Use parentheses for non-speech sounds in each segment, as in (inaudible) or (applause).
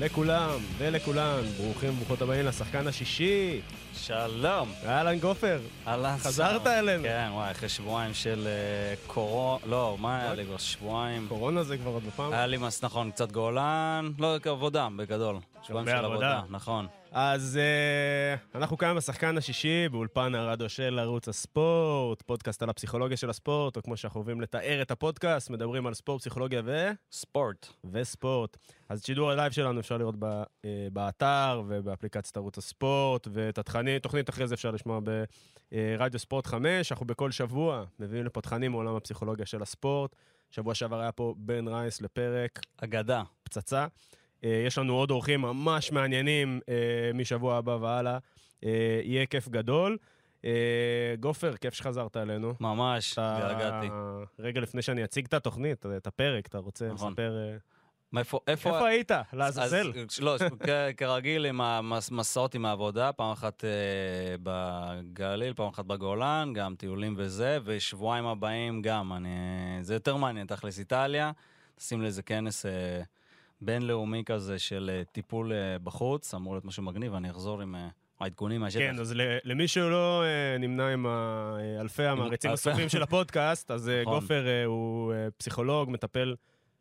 לכולם ולכולן, ברוכים וברוכות הבאים לשחקן השישי. שלום. אהלן גופר. אהלן. חזרת אלינו. כן, וואי, אחרי שבועיים של uh, קורונה, לא, מה היה לי כבר שבועיים? קורונה זה כבר עוד בפעם. היה לי מס, נכון, קצת גולן, לא, עבודה, בגדול. שבועיים של עבודה, נכון. אז uh, אנחנו כאן בשחקן השישי, באולפן הרדיו של ערוץ הספורט, פודקאסט על הפסיכולוגיה של הספורט, או כמו שאנחנו אוהבים לתאר את הפודקאסט, מדברים על ספורט, פסיכולוגיה ו... ספורט. וספורט. אז את שידור ה live שלנו אפשר לראות ב, אה, באתר ובאפליקציית ערוץ הספורט, ואת התכנים, תוכנית אחרי זה אפשר לשמוע ברדיו ספורט 5. אנחנו בכל שבוע מביאים לפה תכנים מעולם הפסיכולוגיה של הספורט. שבוע שעבר היה פה בן רייס לפרק. אגדה. פצצה. אה, יש לנו עוד אורחים ממש מעניינים אה, משבוע הבא והלאה. אה, יהיה כיף גדול. גופר, כיף שחזרת אלינו. ממש, התגעגעתי. רגע לפני שאני אציג את התוכנית, את הפרק, אתה רוצה נכון. לספר... איפה, איפה... איפה היית? לעזאזל. לא, כרגיל עם המסעות עם העבודה, פעם אחת אה, בגליל, פעם אחת בגולן, גם טיולים וזה, ושבועיים הבאים גם, אני... זה יותר מעניין, תכלס איטליה, שים לזה כנס... אה, בינלאומי כזה של אה, טיפול אה, בחוץ, אמור להיות משהו מגניב, אני אחזור עם אה, העדכונים מהשטח. כן, אז למי שלא נמנה עם אלפי המעריצים הסופים של הפודקאסט, אז נכון. גופר הוא פסיכולוג, מטפל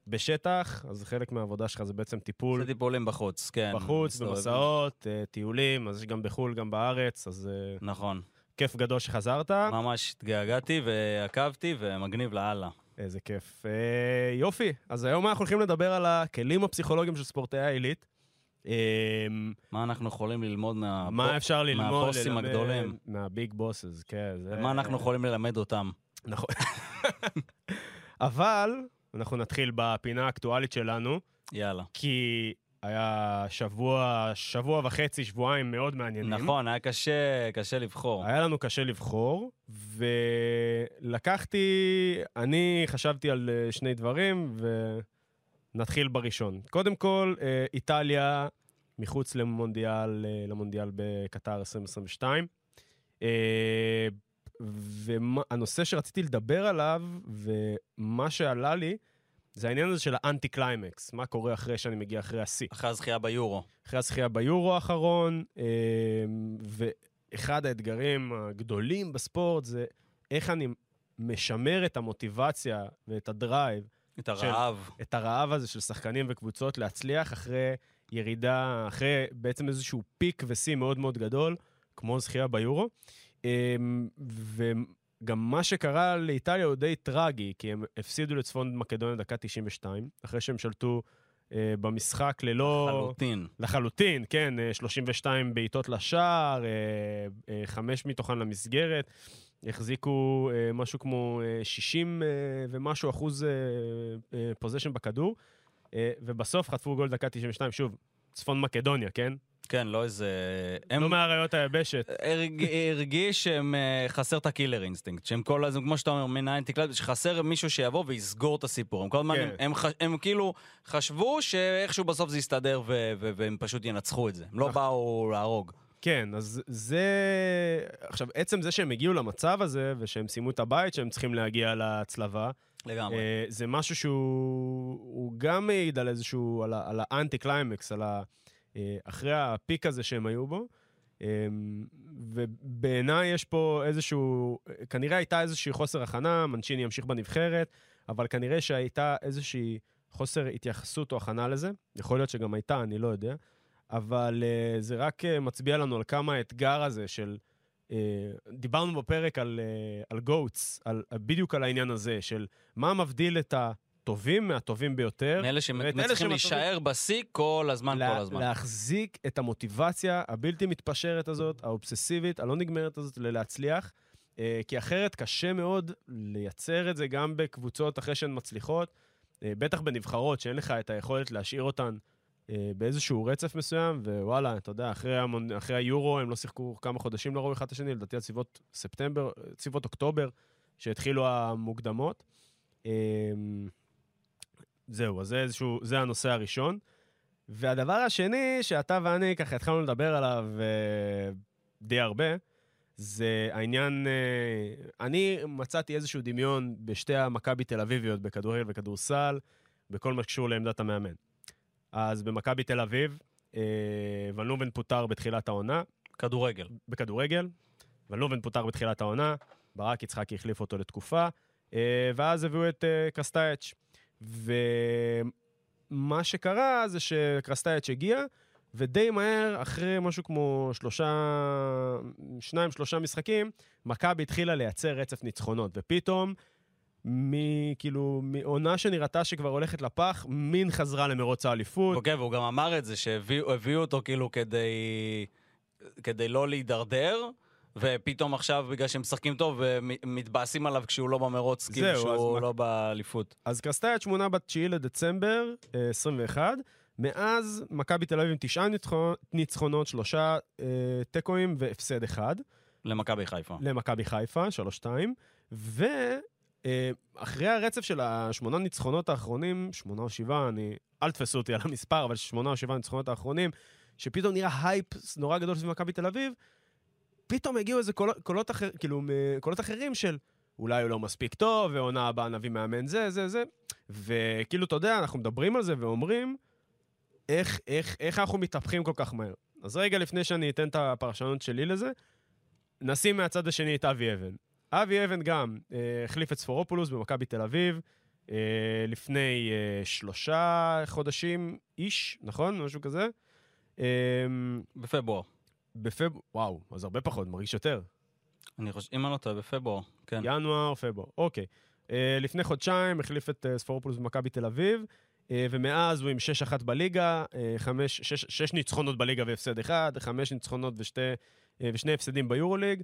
בשטח, אז חלק מהעבודה שלך זה בעצם טיפול. זה טיפולים בחוץ, כן. בחוץ, במסעות, טיולים, אז יש גם בחו"ל, גם בארץ, אז... נכון. כיף גדול שחזרת. ממש התגעגעתי ועקבתי ומגניב לאללה. איזה כיף. אה, יופי, אז היום אנחנו הולכים לדבר על הכלים הפסיכולוגיים של ספורטאי העילית. אה, מה אנחנו יכולים ללמוד מה... מה אפשר ללמוד, מהבוסים הגדולים? מהביג בוסס, כן. זה... מה אנחנו יכולים ללמד אותם? נכון. (laughs) אבל אנחנו נתחיל בפינה האקטואלית שלנו. יאללה. כי היה שבוע, שבוע וחצי, שבועיים מאוד מעניינים. נכון, היה קשה, קשה לבחור. היה לנו קשה לבחור, ולקחתי, אני חשבתי על אה, שני דברים, ונתחיל בראשון. קודם כל, אה, איטליה מחוץ למונדיאל, אה, למונדיאל בקטר 2022. והנושא שרציתי לדבר עליו, ומה שעלה לי, זה העניין הזה של האנטי קליימקס, מה קורה אחרי שאני מגיע אחרי השיא. אחרי הזכייה ביורו. אחרי הזכייה ביורו האחרון, אמ, ואחד האתגרים הגדולים בספורט זה איך אני משמר את המוטיבציה ואת הדרייב. את הרעב. של, את הרעב הזה של שחקנים וקבוצות להצליח אחרי ירידה, אחרי בעצם איזשהו פיק ושיא מאוד מאוד גדול, כמו זכייה ביורו. אמ, ו... גם מה שקרה לאיטליה הוא די טרגי, כי הם הפסידו לצפון מקדוניה דקה 92, אחרי שהם שלטו אה, במשחק ללא... לחלוטין. לחלוטין, כן, 32 אה, בעיטות לשער, אה, אה, חמש מתוכן למסגרת. החזיקו אה, משהו כמו אה, 60 אה, ומשהו אחוז אה, אה, possession בכדור, אה, ובסוף חטפו גול דקה 92, שוב, צפון מקדוניה, כן? כן, לא איזה... הם... לא מאריות היבשת. הרג... הרגיש שהם אה, חסר את ה killer instinct, שהם כל הזמן, כמו שאתה אומר, מנטליטי כזה, שחסר מישהו שיבוא ויסגור את הסיפור. הם כל הזמן, כן. הם, הם, הם כאילו חשבו שאיכשהו בסוף זה יסתדר ו- ו- והם פשוט ינצחו את זה. הם לא באו להרוג. כן, אז זה... עכשיו, עצם זה שהם הגיעו למצב הזה, ושהם סיימו את הבית, שהם צריכים להגיע להצלבה, לגמרי. אה, זה משהו שהוא גם מעיד על איזשהו, על האנטי קליימקס, על ה... אה, אחרי ה peak הזה שהם היו בו. אה, ובעיניי יש פה איזשהו, כנראה הייתה איזושהי חוסר הכנה, מנצ'יני ימשיך בנבחרת, אבל כנראה שהייתה איזושהי חוסר התייחסות או הכנה לזה. יכול להיות שגם הייתה, אני לא יודע. אבל uh, זה רק מצביע לנו על כמה האתגר הזה של... דיברנו בפרק על, uh, על גוטס, על, בדיוק על העניין הזה, של מה מבדיל את ה... הטובים מהטובים ביותר. מאלה שמצליחים להישאר בשיא כל הזמן, לה, כל הזמן. להחזיק את המוטיבציה הבלתי מתפשרת הזאת, האובססיבית, הלא נגמרת הזאת, ללהצליח. אה, כי אחרת קשה מאוד לייצר את זה גם בקבוצות אחרי שהן מצליחות, אה, בטח בנבחרות, שאין לך את היכולת להשאיר אותן אה, באיזשהו רצף מסוים, ווואלה, אתה יודע, אחרי, המונ... אחרי היורו הם לא שיחקו כמה חודשים לרוב אחד את השני, לדעתי עד סביבות ספטמבר, סביבות אוקטובר, שהתחילו המוקדמות. זהו, אז זה איזשהו, זה הנושא הראשון. והדבר השני, שאתה ואני ככה התחלנו לדבר עליו אה, די הרבה, זה העניין, אה, אני מצאתי איזשהו דמיון בשתי המכבי תל אביביות בכדורגל וכדורסל, בכל מה שקשור לעמדת המאמן. אז במכבי תל אביב, אה, ון לובן פוטר בתחילת העונה, כדורגל. בכדורגל, ון לובן פוטר בתחילת העונה, ברק יצחקי החליף אותו לתקופה, אה, ואז הביאו את אה, קרסטייץ'. ומה שקרה זה שקרסטייץ' הגיע, ודי מהר, אחרי משהו כמו שלושה, שניים, שלושה משחקים, מכבי התחילה לייצר רצף ניצחונות, ופתאום, מכאילו, מעונה שנראתה שכבר הולכת לפח, מין חזרה למרוץ האליפות. אוקיי, והוא גם אמר את זה, שהביאו אותו כאילו כדי, כדי לא להידרדר, ופתאום עכשיו, בגלל שהם משחקים טוב, ומתבאסים עליו כשהוא לא במרוץ, כאילו שהוא לא באליפות. אז קרסטייץ' מונה ב-9 לדצמבר אה, 21. מאז, מכבי תל אביב עם תשעה ניצחונות, שלושה אה, תיקואים והפסד אחד. למכבי חיפה. למכבי חיפה, 3-2, ואחרי הרצף של השמונה ניצחונות האחרונים, שמונה או שבעה, אני... אל תתפסו אותי על המספר, אבל שמונה או שבעה ניצחונות האחרונים, שפתאום נראה הייפ נורא גדול סביב מכבי תל אביב, פתאום הגיעו איזה קולות, קולות, אחר, כאילו, קולות אחרים של אולי הוא לא מספיק טוב, ועונה הבאה נביא מאמן זה, זה, זה. וכאילו, אתה יודע, אנחנו מדברים על זה ואומרים, איך, איך, איך אנחנו מתהפכים כל כך מהר. אז רגע לפני שאני אתן את הפרשנות שלי לזה, נשים מהצד השני את אבי אבן. אבי אבן גם אה, החליף את ספורופולוס במכבי תל אביב אה, לפני אה, שלושה חודשים איש, נכון? משהו כזה. אה, בפברואר. בפברואר, וואו, אז הרבה פחות, מרגיש יותר. אני חושב, אם אני לא טועה, בפברואר, כן. ינואר, פברואר, אוקיי. אה, לפני חודשיים החליף את אה, ספורופולוס במכבי תל אביב, אה, ומאז הוא עם 6-1 בליגה, אה, חמש, שש, שש ניצחונות בליגה והפסד אחד, חמש ניצחונות ושתי, אה, ושני הפסדים ביורוליג,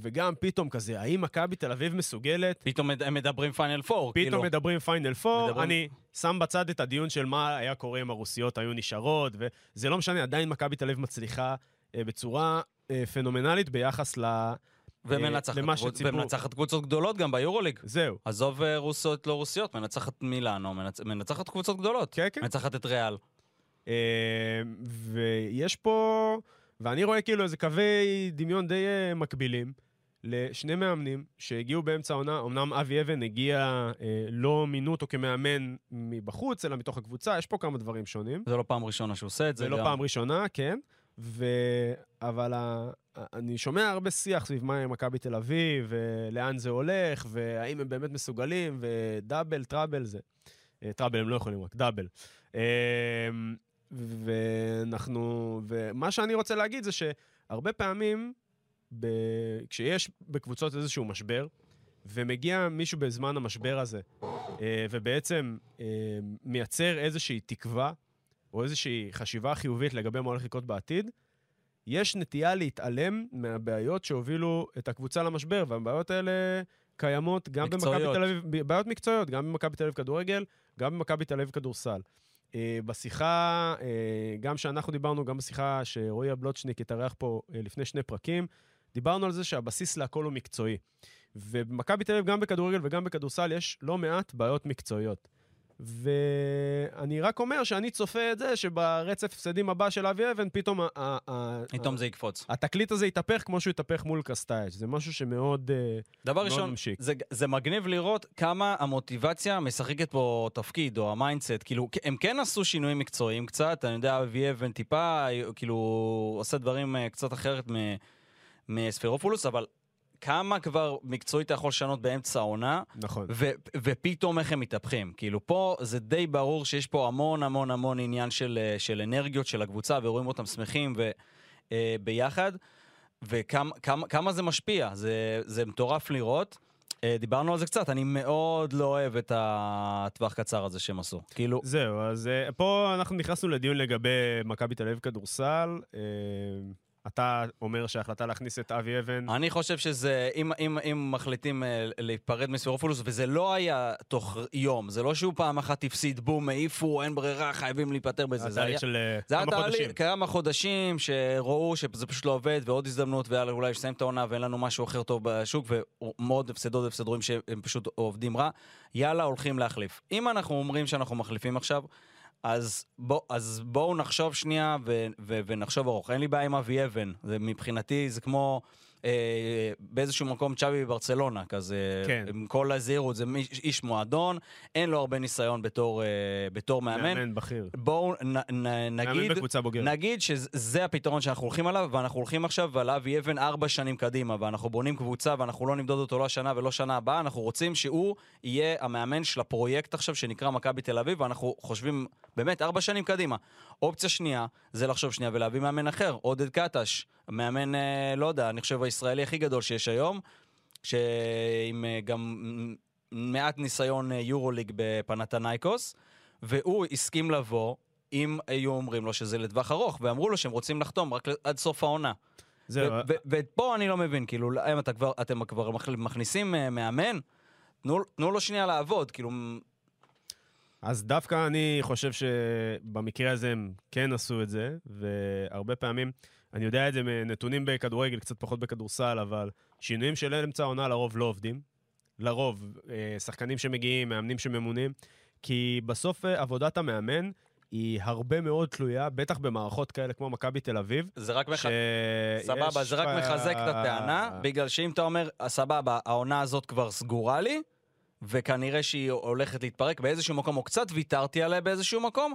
וגם פתאום כזה, האם מכבי תל אביב מסוגלת? פתאום הם מדברים פיינל פור, פתאום כאילו. מדברים Final Four, מדברים- אני שם בצד את הדיון של מה היה קורה אם הרוסיות היו נשארות, וזה לא משנה, עדיין מכבי תל אביב מצליחה בצורה אה, פנומנלית ביחס ל... ומנצחת למה שציפו. ומנצחת קבוצות גדולות גם ביורוליג. זהו. עזוב אה, רוסיות לא רוסיות, מנצחת מילאנו, מנצ... מנצחת קבוצות גדולות. כן, כן. מנצחת את ריאל. אה, ויש פה, ואני רואה כאילו איזה קווי דמיון די אה, מקבילים לשני מאמנים שהגיעו באמצע העונה, אמנם אבי אבן הגיע, אה, לא מינו אותו כמאמן מבחוץ, אלא מתוך הקבוצה, יש פה כמה דברים שונים. זה לא פעם ראשונה שהוא עושה את זה. זה לא. פעם ראשונה, כן. ו... אבל ה... אני שומע הרבה שיח סביב מה עם מכבי תל אביב, ולאן זה הולך, והאם הם באמת מסוגלים, ודאבל, טראבל זה. אה, טראבל הם לא יכולים רק, דאבל. אה, ואנחנו... ומה שאני רוצה להגיד זה שהרבה פעמים, ב... כשיש בקבוצות איזשהו משבר, ומגיע מישהו בזמן המשבר הזה, אה, ובעצם מייצר איזושהי תקווה, או איזושהי חשיבה חיובית לגבי מה הולך לקרות בעתיד, יש נטייה להתעלם מהבעיות שהובילו את הקבוצה למשבר, והבעיות האלה קיימות גם במכבי. תל אביב, בעיות מקצועיות, גם במכבי תל אביב כדורגל, גם במכבי תל אביב כדורסל. אה, בשיחה, אה, גם שאנחנו דיברנו, גם בשיחה שרועי הבלוטשניק התארח פה אה, לפני שני פרקים, דיברנו על זה שהבסיס להכל הוא מקצועי. ובמכבי תל אביב, גם בכדורגל וגם בכדורסל, יש לא מעט בעיות מקצועיות. ואני רק אומר שאני צופה את זה שברצף הפסדים הבא של אבי אבן, פתאום ה- ה- ה- פתאום זה יקפוץ. התקליט הזה יתהפך כמו שהוא התהפך מול קסטייץ'. זה משהו שמאוד אה, דבר מאוד ראשון, ממשיך. זה, זה מגניב לראות כמה המוטיבציה משחקת פה תפקיד, או ה mindset. כאילו, הם כן עשו שינויים מקצועיים קצת, אני יודע, אבי אבן טיפה, כאילו, עושה דברים אה, קצת אחרת מ- מספרופולוס, אבל כמה כבר מקצועית אתה יכול לשנות באמצע העונה, נכון. ו- ופתאום איך הם מתהפכים. כאילו, פה זה די ברור שיש פה המון המון המון עניין של, אה, של אנרגיות של הקבוצה, ורואים אותם שמחים וביחד, וכמה כמה, כמה זה משפיע, זה, זה מטורף לראות. אה, דיברנו על זה קצת, אני מאוד לא אוהב את הטווח קצר הזה שהם עשו. כאילו, זהו, אז אה, פה אנחנו נכנסנו לדיון לגבי מכבי תל אביב כדורסל. אה, אתה אומר שההחלטה להכניס את אבי אבן... אני חושב שזה, אם, אם, אם מחליטים אה, להיפרד מספירופולוס, וזה לא היה תוך יום, זה לא שהוא פעם אחת הפסיד, בום, העיפו, אין ברירה, חייבים להיפטר בזה. זה היה, של אה, זה היה כמה חודשים. כמה חודשים שראו שזה פשוט לא עובד, ועוד הזדמנות, ויאללה, אולי נסיים את העונה ואין לנו משהו אחר טוב בשוק, ומאוד הפסדות רואים שהם פשוט עובדים רע. יאללה, הולכים להחליף. אם אנחנו אומרים שאנחנו מחליפים עכשיו, אז, בוא, אז בואו נחשוב שנייה ו, ו, ונחשוב ארוך. אין לי בעיה עם אבי אבן. זה, מבחינתי זה כמו אה, באיזשהו מקום צ'אבי בברצלונה, כזה, כן. עם כל הזהירות, זה מיש- איש מועדון, אין לו הרבה ניסיון בתור, אה, בתור מאמן. מאמן בכיר. בואו נ, נ, נגיד. נגיד שזה הפתרון שאנחנו הולכים עליו, ואנחנו הולכים עכשיו על אבי אבן ארבע שנים קדימה, ואנחנו בונים קבוצה, ואנחנו לא נמדוד אותו לא השנה ולא שנה הבאה, אנחנו רוצים שהוא יהיה המאמן של הפרויקט עכשיו, שנקרא מכבי תל אביב, ואנחנו חושבים באמת ארבע שנים קדימה. אופציה שנייה, זה לחשוב שנייה ולהביא מאמן אחר, עודד קטש, מאמן, אה, לא יודע, אני חושב הישראלי הכי גדול שיש היום, שעם אה, גם מעט ניסיון אה, יורוליג בפנתנייקוס, והוא הסכים לבוא. אם היו אומרים לו שזה לטווח ארוך, ואמרו לו שהם רוצים לחתום רק עד סוף העונה. זהו, ופה אני לא מבין, כאילו, אם אתה כבר, אתם כבר מכ- מכניסים מאמן, תנו, תנו לו שנייה לעבוד, כאילו, אז דווקא אני חושב שבמקרה הזה הם כן עשו את זה, והרבה פעמים, אני יודע את זה מנתונים בכדורגל, קצת פחות בכדורסל, אבל שינויים של אמצע העונה לרוב לא עובדים. לרוב, אה, שחקנים שמגיעים, מאמנים שממונים, כי בסוף אה, עבודת המאמן היא הרבה מאוד תלויה, בטח במערכות כאלה כמו מכבי תל אביב. זה רק מח... ש- סבבה, זה רק מחזק את הטענה, בגלל שאם אתה אומר, סבבה, העונה הזאת כבר סגורה לי, וכנראה שהיא הולכת להתפרק באיזשהו מקום, או קצת ויתרתי עליה באיזשהו מקום,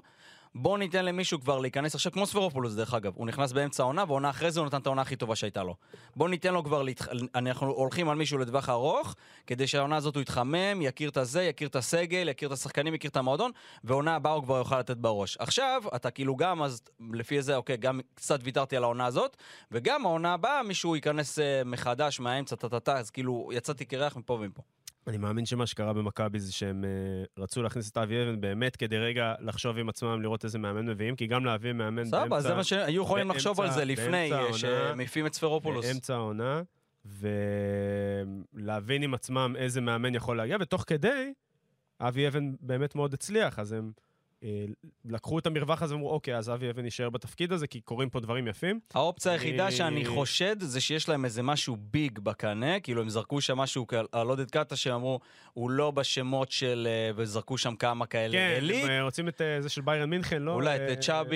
בוא ניתן למישהו כבר להיכנס עכשיו, כמו ספרופולוס דרך אגב, הוא נכנס באמצע העונה, ועונה אחרי זה הוא נתן את העונה הכי טובה שהייתה לו. בוא ניתן לו כבר, להתח... אנחנו הולכים על מישהו לטווח ארוך, כדי שהעונה הזאת הוא יתחמם, יכיר את הזה, יכיר את הסגל, יכיר את השחקנים, יכיר את המועדון, ועונה הבאה הוא כבר יוכל לתת בראש. עכשיו, אתה כאילו גם, אז לפי זה, אוקיי, גם קצת ויתרתי על העונה הזאת, וגם העונה הבאה מישהו ייכנס אה, מחדש מהאמצע, טה-טה-טה, אז כאילו יצאתי קרח מפה ומפה. אני מאמין שמה שקרה במכבי זה שהם uh, רצו להכניס את אבי אבן באמת כדי רגע לחשוב עם עצמם לראות איזה מאמן מביאים, כי גם להביא מאמן סבבה, זה מה שהיו יכולים לחשוב על זה באמצע- לפני, באמצע שמעיפים את ספרופולוס. באמצע העונה, ולהבין עם עצמם איזה מאמן יכול להגיע, ותוך כדי, אבי אבן באמת מאוד הצליח, אז הם לקחו את המרווח הזה ואמרו, אוקיי, אז אבי אבן יישאר בתפקיד הזה, כי קורים פה דברים יפים. האופציה היחידה אני- שאני חושד זה שיש להם איזה משהו ביג בקנה, כאילו הם זרקו שם משהו על עודד קאטה שאמרו, הוא לא בשמות של... אה, וזרקו שם כמה כאלה. כן, הם אה, רוצים את אה, זה של ביירן מינכן, לא? אולי אה, את צ'אבי,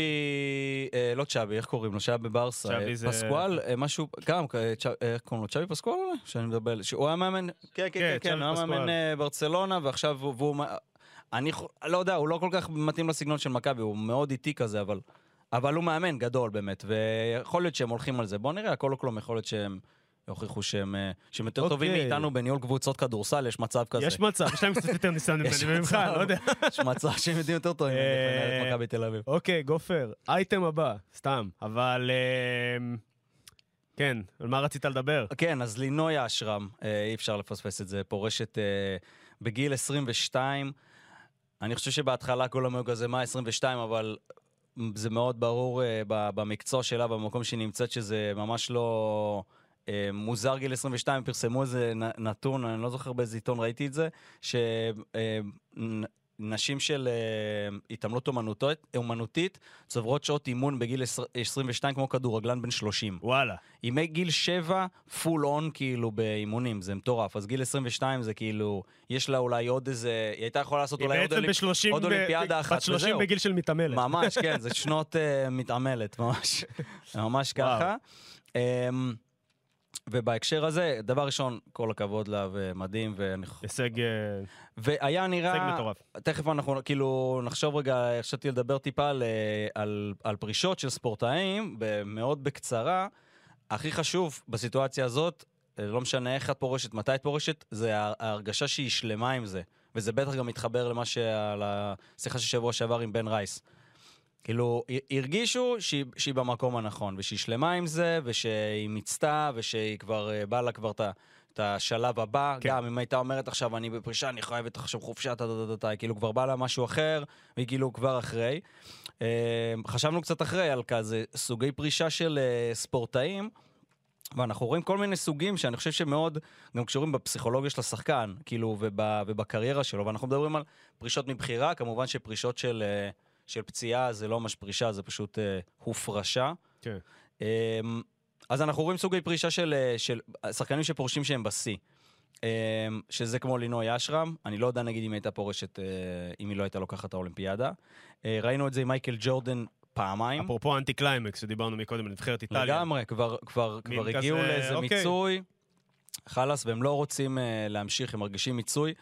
אה, לא צ'אבי, איך קוראים לו? שהיה בברסה. צ'אבי אה, זה- פסקואל, אה, משהו, גם, אה, איך קוראים לו? צ'אבי פסקואל? שאני מדבר, שהוא היה מאמן, כן, כן, כן, כן, כן, הוא היה מאמן. אה, ברצלונה, ועכשיו הוא... והוא אני לא יודע, הוא לא כל כך מתאים לסגנון של מכבי, הוא מאוד איטי כזה, אבל... אבל הוא מאמן גדול באמת, ויכול להיות שהם הולכים על זה. בוא נראה, הכל או כלום, יכול להיות שהם יוכיחו שהם, אה, שהם יותר טובים אוקיי. מאיתנו בניהול קבוצות כדורסל, יש מצב כזה. יש מצב, יש להם קצת יותר ניסיון (laughs) ממני ממך. לא יודע. יש מצב שהם יודעים יותר טוב אה, את מכבי תל אביב. אוקיי, גופר, אייטם הבא, סתם, אבל... אמ, כן, על מה רצית לדבר? כן, אז לינוי אשרם, אה, אי אפשר לפספס את זה, פורשת אה, בגיל 22. אני חושב שבהתחלה כולם היו כזה, מה 22, אבל זה מאוד ברור ב- במקצוע שלה, במקום שהיא נמצאת, שזה ממש לא... אה, מוזר גיל 22, פרסמו איזה נתון, אני לא זוכר באיזה עיתון ראיתי את זה, שנשים של אה, התעמלות אומנותית, אומנותית צוברות שעות אימון בגיל 22 כמו כדורגלן בן 30. וואלה. היא מגיל 7 פול און כאילו באימונים, זה מטורף. אז גיל 22 זה כאילו, יש לה אולי עוד איזה, היא הייתה יכולה לעשות אולי עוד. ב-30... עוד אולימפיאדה אחת, בת 30 וזהו. בגיל של מתעמלת. ממש, כן, זה שנות uh, מתעמלת, ממש, ממש. ככה. Um, ובהקשר הזה, דבר ראשון, כל הכבוד לה ומדהים, ואני... הישג אה, והיה הישג נראה... מטורף. תכף אנחנו כאילו נחשוב רגע, חשבתי לדבר טיפה על, אה, על, על פרישות של ספורטאים, מאוד בקצרה. הכי חשוב בסיטואציה הזאת, אה, לא משנה איך את פורשת, מתי את פורשת, זה הה- ההרגשה שהיא שלמה עם זה. וזה בטח גם מתחבר למה שעל השיחה של שבוע שעבר עם בן רייס. כאילו, הרגישו שהיא, שהיא במקום הנכון, ושהיא שלמה עם זה, ושהיא מיצתה, ושהיא כבר, אה, בא לה כבר את השלב הבא, כן. גם אם הייתה אומרת עכשיו אני בפרישה, אני חייבת עכשיו חופשה, טה טה טה טה, כאילו כבר בא לה משהו אחר, והיא כאילו כבר אחרי. אה, חשבנו קצת אחרי על כזה סוגי פרישה של אה, ספורטאים, ואנחנו רואים כל מיני סוגים שאני חושב שמאוד גם קשורים בפסיכולוגיה של השחקן, כאילו, וב, ובקריירה שלו, ואנחנו מדברים על פרישות מבחירה, כמובן שפרישות של, של פציעה זה לא ממש פרישה, זה פשוט אה, הופרשה. כן. אמ, אז אנחנו רואים סוגי פרישה של, אה, של שחקנים שפורשים שהם בשיא. אמ, שזה כמו לינוי אשרם, אני לא יודע נגיד אם היא הייתה פורשת, אה, אם היא לא הייתה לוקחת את האולימפיאדה. אה, ראינו את זה עם מייקל ג'ורדן פעמיים. אפרופו אנטי קליימקס שדיברנו מקודם בנבחרת איטליה. לגמרי, כבר, כבר, כבר כזה, הגיעו לאיזה אוקיי. מיצוי, חלאס, והם לא רוצים uh, להמשיך, הם מרגישים מיצוי.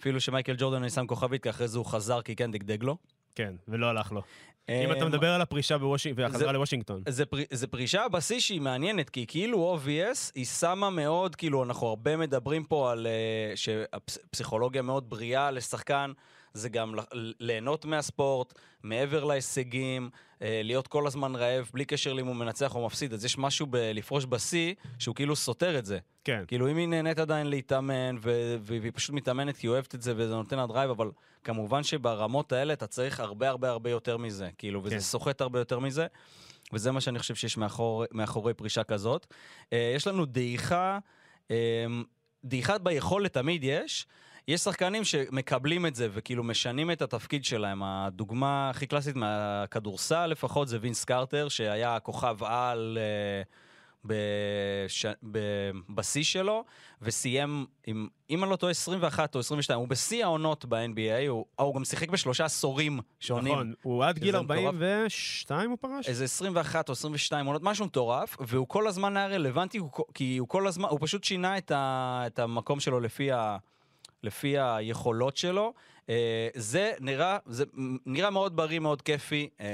אפילו שמייקל ג'ורדן, שם כוכבית, כי אחרי זה הוא חזר, כי כן דגדג לו. כן, ולא הלך לו. אם אתה אמ, מדבר על הפרישה בוושינגטון, והחזרה לוושינגטון. זה, פר... זה פרישה בשיא שהיא מעניינת, כי כאילו או ווסיהשמה מאוד, כאילו אנחנו הרבה מדברים פה על uh, שפסיכולוגיה מאוד בריאה לשחקן, זה גם ליהנות מהספורט, מעבר להישגים, uh, להיות כל הזמן רעב, בלי קשר לאם הוא מנצח או מפסיד, אז יש משהו בלפרוש בשיא שהוא כאילו סותר את זה. כן. כאילו אם היא נהנית עדיין להתאמן, והיא פשוט מתאמנת כי היא אוהבת את זה וזה נותן לה drive, אבל כמובן שברמות האלה אתה צריך הרבה הרבה הרבה יותר מזה, כאילו, וזה כן. סוחט הרבה יותר מזה. וזה מה שאני חושב שיש מאחור, מאחורי פרישה כזאת. Uh, יש לנו דעיכה, uh, דעיכה ביכולת תמיד יש. יש שחקנים שמקבלים את זה וכאילו משנים את התפקיד שלהם. הדוגמה הכי קלאסית מהכדורסל לפחות זה וינס קרטר, שהיה כוכב על uh, בש... בשיא שלו, וסיים עם, אם אני לא טועה, 21 או 22. הוא בשיא העונות ב-NBA, הוא, הוא גם שיחק בשלושה עשורים שונים. נכון, הוא עד גיל שזה מטורף. 42 הוא פרש? איזה 21 או 22 עונות, משהו מטורף, והוא כל הזמן היה רלוונטי, הוא- כי הוא כל הזמן, הוא פשוט שינה את, ה, את המקום שלו לפי, ה, לפי היכולות שלו. אה, זה נראה, זה נראה מאוד בריא, מאוד כיפי, אה,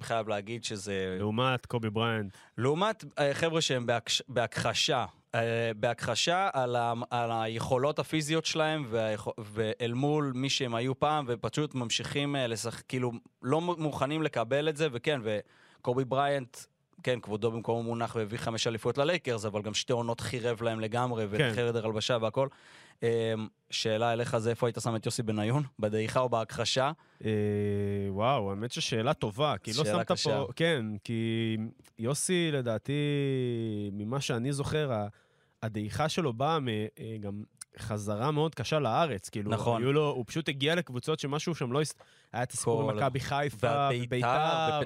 חייב להגיד שזה... לעומת קובי בריינט. לעומת אה, חבר'ה שהם בהכח-, בהכחשה, אה, בהכחשה על, ה, על היכולות הפיזיות שלהם והיכ, ואל מול מי שהם היו פעם, ופשוט ממשיכים לשחק, כאילו, לא מוכנים לקבל את זה, וכן, וקובי בריינט, כן, כבודו במקומו מונח והביא חמש אליפויות ללייקרס, אבל גם שתי עונות חירב להם לגמרי, כן. וחדר הלבשה והכל. אה, שאלה אליך זה איפה היית שם את יוסי בניון? בדעיכה או בהכחשה? אה, וואו, האמת ששאלה טובה, כי לא שמת קשה. פה... כן, כי יוסי, לדעתי, ממה שאני זוכר, הדעיכה שלו באה מגם חזרה מאוד קשה לארץ. כאילו, נכון. היו לו, הוא פשוט הגיע לקבוצות שמשהו שם לא... הס- היה את הסיפור עם מכבי חיפה, וביתר,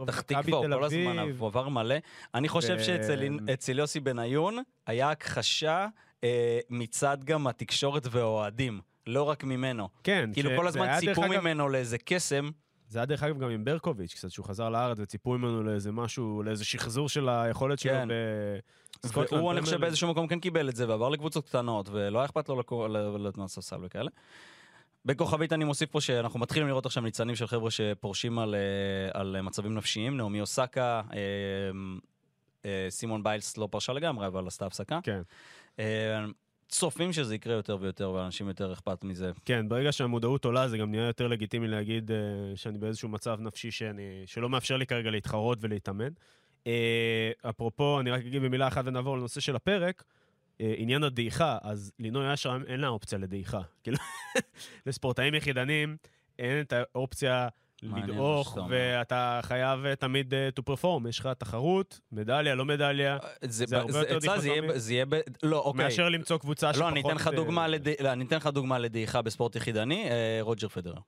ופתח תקווה, כל הזמן. הוא עבר מלא. אני חושב ו- שאצל אצל יוסי בניון היה הכחשה אה, מצד גם התקשורת והאוהדים, לא רק ממנו. כן, כאילו ש- כל הזמן ציפו אגב- ממנו לאיזה קסם. זה היה דרך אגב גם עם ברקוביץ', קצת שהוא חזר לארץ וציפו ממנו לאיזה משהו, לאיזה שחזור של היכולת שלו כן. בסקוטלנד. והוא, אני חושב, פרמייר. באיזשהו מקום כן קיבל את זה, ועבר לקבוצות קטנות, ולא היה אכפת לו לקור- ל- להיות מהספסל וכאלה. בכוכבית אני מוסיף פה שאנחנו מתחילים לראות עכשיו ניצנים של חבר'ה שפורשים על, אה, על מצבים נפשיים. נעמי אוסקה, אה, אה, סימון ביילס לא פרשה לגמרי, אבל עשתה הפסקה. כן. אה, צופים שזה יקרה יותר ויותר, ואנשים יותר אכפת מזה. כן, ברגע שהמודעות עולה זה גם נהיה יותר לגיטימי להגיד uh, שאני באיזשהו מצב נפשי שאני, שלא מאפשר לי כרגע להתחרות ולהתאמן. Uh, אפרופו, אני רק אגיד במילה אחת ונעבור לנושא של הפרק. Uh, עניין הדעיכה, אז לינוי אשרם אין לה אופציה לדעיכה. (laughs) כאילו, לספורטאים יחידנים אין את האופציה לדעוך. ואתה חייב uh, תמיד to perform. יש לך תחרות, מדליה, לא מדליה, זה, זה הרבה זה, יותר אצלה זה יהיה, דיכוטומי. זה יהיה, ב... לא, אוקיי. מאשר למצוא קבוצה שפחות... לא, אני אתן לך אה, דוגמה, לד... לא, אני אתן לך דוגמה לדעיכה בספורט יחידני, אה, רוג'ר פדרר.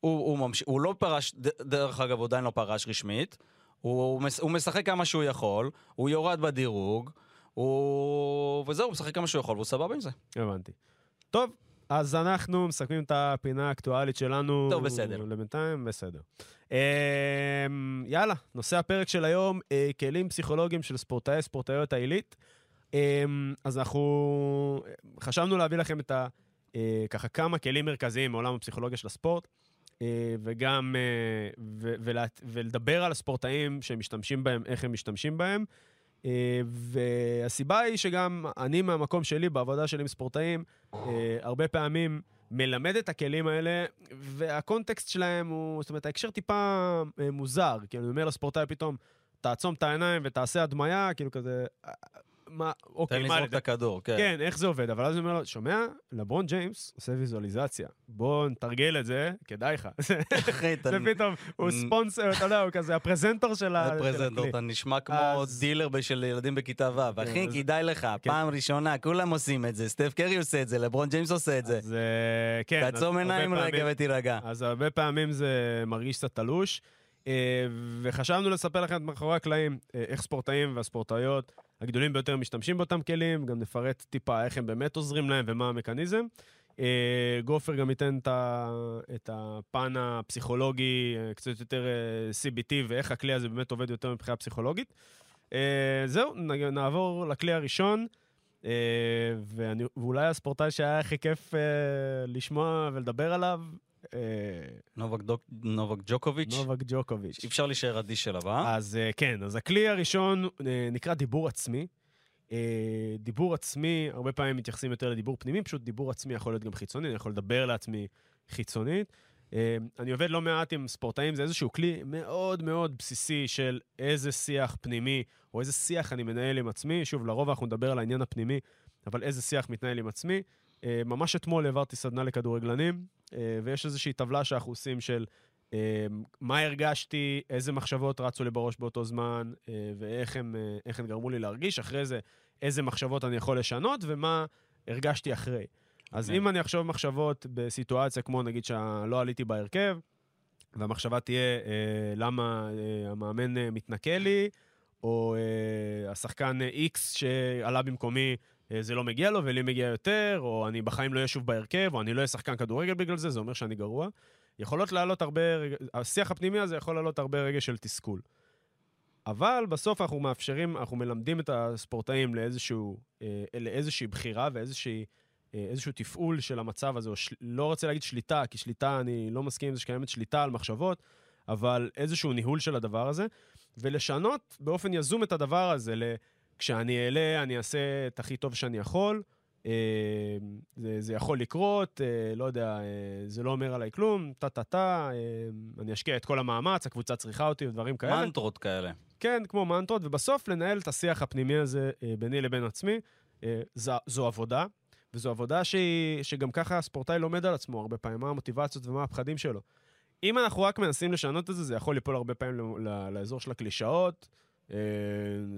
הוא, הוא, ממש... הוא לא פרש, דרך אגב, הוא עדיין לא פרש רשמית, הוא. הוא משחק כמה שהוא יכול, הוא יורד בדירוג, הוא... וזהו, הוא משחק כמה שהוא יכול, והוא סבבה עם זה. הבנתי. טוב, אז אנחנו מסכמים את הפינה האקטואלית שלנו. טוב, בסדר. לבינתיים, בסדר. אמ, יאללה, נושא הפרק של היום, אה, כלים פסיכולוגיים של ספורטאי, ספורטאיות העילית. אמ, אז אנחנו חשבנו להביא לכם את ה... אה, ככה כמה כלים מרכזיים מעולם הפסיכולוגיה של הספורט, וגם אה, ו- ולה- ולדבר על הספורטאים שמשתמשים בהם, איך הם משתמשים בהם. אה, והסיבה היא שגם אני מהמקום שלי, בעבודה שלי עם ספורטאים, אה, הרבה פעמים מלמד את הכלים האלה, והקונטקסט שלהם הוא, זאת אומרת, ההקשר טיפה אה, מוזר. כאילו, אני אומר לספורטאי פתאום, תעצום את העיניים ותעשה הדמיה, כאילו כזה, אה, מה, אוקיי, תן מה... לזרוק את הכדור, כן. כן, איך זה עובד? אבל אז אני אומר לו, שומע? לברון ג'יימס עושה ויזואליזציה. בוא נתרגל את זה, כדאי לך. (laughs) אחי, אתה זה פתאום, הוא. ספונסר, אתה יודע, הוא כזה הפרזנטור של ה- של פרזנטור, הכלי. אתה נשמע כמו דילר של ילדים בכיתה ו'. אחי, אז- כדאי לך, כן. פעם ראשונה, כולם עושים את זה, סטף קרי עושה את זה, לברון ג'יימס עושה את זה. אז אה, כן. תעצום עיניים רגע ותירגע. אז הרבה פעמים זה מרגיש קצת תלוש. אה, וחשבנו לספר לכם מאחורי הקלעים אה, איך ספורטאים והספורטאיות הגדולים ביותר משתמשים באותם כלים, גם נפרט טיפה איך הם באמת עוזרים להם ומה המכניזם. אה, גופר גם ייתן את, הפן הפסיכולוגי, אה, קצת יותר אה, CBT, ואיך הכלי הזה באמת עובד יותר מבחינה פסיכולוגית. זהו, נעבור לכלי הראשון, ואני, ואולי הספורטאי שהיה הכי כיף לשמוע ולדבר עליו, נובק דוק- נובק ג'וקוביץ'. נובק ג'וקוביץ'. אי אפשר להישאר אדיש אליו, אה? אז אה, כן, אז הכלי הראשון אה, נקרא דיבור עצמי. אה, דיבור עצמי, הרבה פעמים מתייחסים יותר לדיבור פנימי, פשוט דיבור עצמי יכול להיות גם חיצוני, אני יכול לדבר לעצמי חיצונית. אה, אני עובד לא מעט עם ספורטאים, זה איזשהו כלי מאוד מאוד בסיסי של איזה שיח פנימי, או איזה שיח אני מנהל עם עצמי. שוב, לרוב אנחנו נדבר על העניין הפנימי, אבל איזה שיח מתנהל עם עצמי. אה, ממש אתמול העברתי סדנה לכדורגלנים, אה, ויש איזושהי טבלה שאנחנו עושים של אה, מה הרגשתי, איזה מחשבות רצו לי בראש באותו זמן, ואיך הם, איך הם גרמו לי להרגיש. אחרי זה, איזה מחשבות אני יכול לשנות, ומה הרגשתי אחרי. אז אוקיי. אם אני אחשוב מחשבות בסיטואציה כמו, נגיד, שלא עליתי בהרכב, והמחשבה תהיה למה המאמן מתנכל לי, או השחקן X שעלה במקומי, זה לא מגיע לו ולי מגיע יותר, או אני בחיים לא אהיה שוב בהרכב, או אני לא אהיה שחקן כדורגל בגלל זה, זה אומר שאני גרוע. יכולות לעלות הרבה, השיח הפנימי הזה יכול לעלות הרבה רגע של תסכול. אבל בסוף אנחנו מאפשרים, אנחנו מלמדים את הספורטאים לאיזשהו, אה, לאיזושהי בחירה ואיזושהי... אה, איזשהו תפעול של המצב הזה, או של... לא רוצה להגיד שליטה, כי שליטה, אני לא מסכים עם זה שקיימת שליטה על מחשבות, אבל איזשהו ניהול של הדבר הזה, ולשנות באופן יזום את הדבר הזה. כשאני אעלה, אני אעשה את הכי טוב שאני יכול, אה, זה, זה יכול לקרות, אה, לא יודע, אה, זה לא אומר עליי כלום, טה-טה-טה, אני אשקיע את כל המאמץ, הקבוצה צריכה אותי ודברים כאלה. מנטרות כאלה. כן, כמו מנטרות, ובסוף לנהל את השיח הפנימי הזה ביני לבין עצמי. זו, זו עבודה, וזו עבודה שהיא, שגם ככה הספורטאי לומד על עצמו הרבה פעמים, מה המוטיבציות ומה הפחדים שלו. אם אנחנו רק מנסים לשנות את זה, זה יכול ליפול הרבה פעמים לאזור של הקלישאות. אה,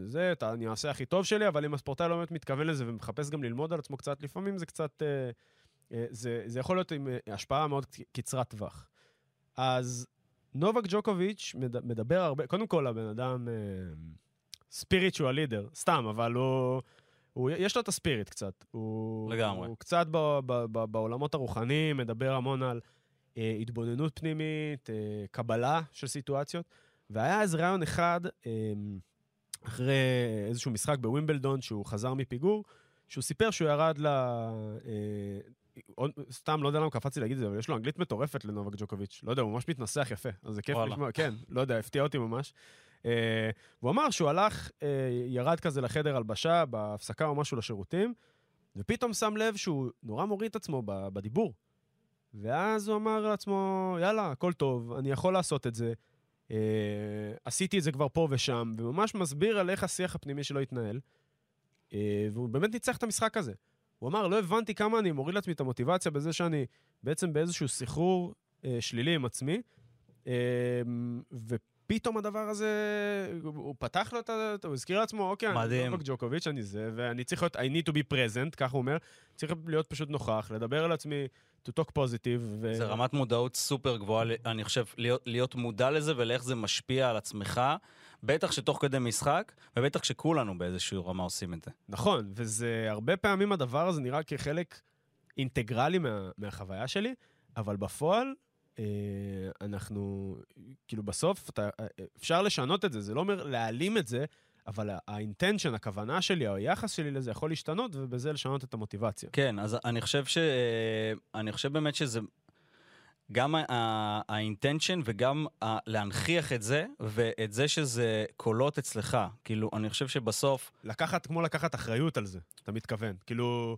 זה, אני אעשה הכי טוב שלי, אבל אם הספורטאי לא באמת מתכוון לזה ומחפש גם ללמוד על עצמו קצת, לפעמים זה קצת... אה, אה, זה, זה יכול להיות עם השפעה מאוד קצרת טווח. אז נובק ג'וקוביץ' מד- מדבר הרבה, קודם כל הבן אדם ספיריטואל לידר, סתם, אבל הוא, הוא, יש לו את הספיריט קצת. הוא, לגמרי. הוא קצת ב, ב, ב, בעולמות הרוחניים, מדבר המון על אה, התבוננות פנימית, אה, קבלה של סיטואציות, והיה איזה רעיון אחד, אה, אחרי איזשהו משחק בווימבלדון, שהוא חזר מפיגור, שהוא סיפר שהוא ירד ל... אה, סתם, לא יודע למה קפצתי להגיד את זה, אבל יש לו אנגלית מטורפת לנובק ג'וקוביץ'. לא יודע, הוא ממש מתנסח יפה, אז זה כיף. לשמוע. כן, לא יודע, הפתיע אותי ממש. אה, והוא אמר שהוא הלך, אה, ירד כזה לחדר הלבשה, בהפסקה או משהו לשירותים, ופתאום שם לב שהוא נורא מוריד את עצמו בדיבור. ואז הוא אמר לעצמו, יאללה, הכל טוב, אני יכול לעשות את זה. אה, עשיתי את זה כבר פה ושם, וממש מסביר על איך השיח הפנימי שלו התנהל. אה, והוא באמת ניצח את המשחק הזה. הוא אמר, לא הבנתי כמה אני מוריד לעצמי את המוטיבציה בזה שאני בעצם באיזשהו סחרור אה, שלילי עם עצמי, אה, ופתאום הדבר הזה, הוא, פתח לו את ה... הוא הזכיר לעצמו, אוקיי, אני מדהים. נובק ג'וקוביץ', אני זה, ואני צריך להיות, I need to be present, ככה הוא אומר, צריך להיות פשוט נוכח, לדבר על עצמי, to talk positive. ו... זה רמת מודעות סופר גבוהה, אני חושב, להיות, להיות מודע לזה ולאיך זה משפיע על עצמך, בטח שתוך כדי משחק, ובטח שכולנו באיזושהי רמה עושים את זה. נכון, וזה הרבה פעמים הדבר הזה נראה כחלק אינטגרלי מה, מהחוויה שלי, אבל בפועל, אה, אנחנו, כאילו בסוף, אתה, אה, אפשר לשנות את זה, זה לא אומר להעלים את זה, אבל האינטנשן, הכוונה שלי, או היחס שלי לזה יכול להשתנות, ובזה לשנות את המוטיבציה. כן, אז אני חושב ש... אני חושב באמת שזה... גם האינטנשן וגם ה- להנכיח את זה, ואת זה שזה קולות אצלך. כאילו, אני חושב שבסוף... לקחת, כמו לקחת אחריות על זה, אתה מתכוון. כאילו,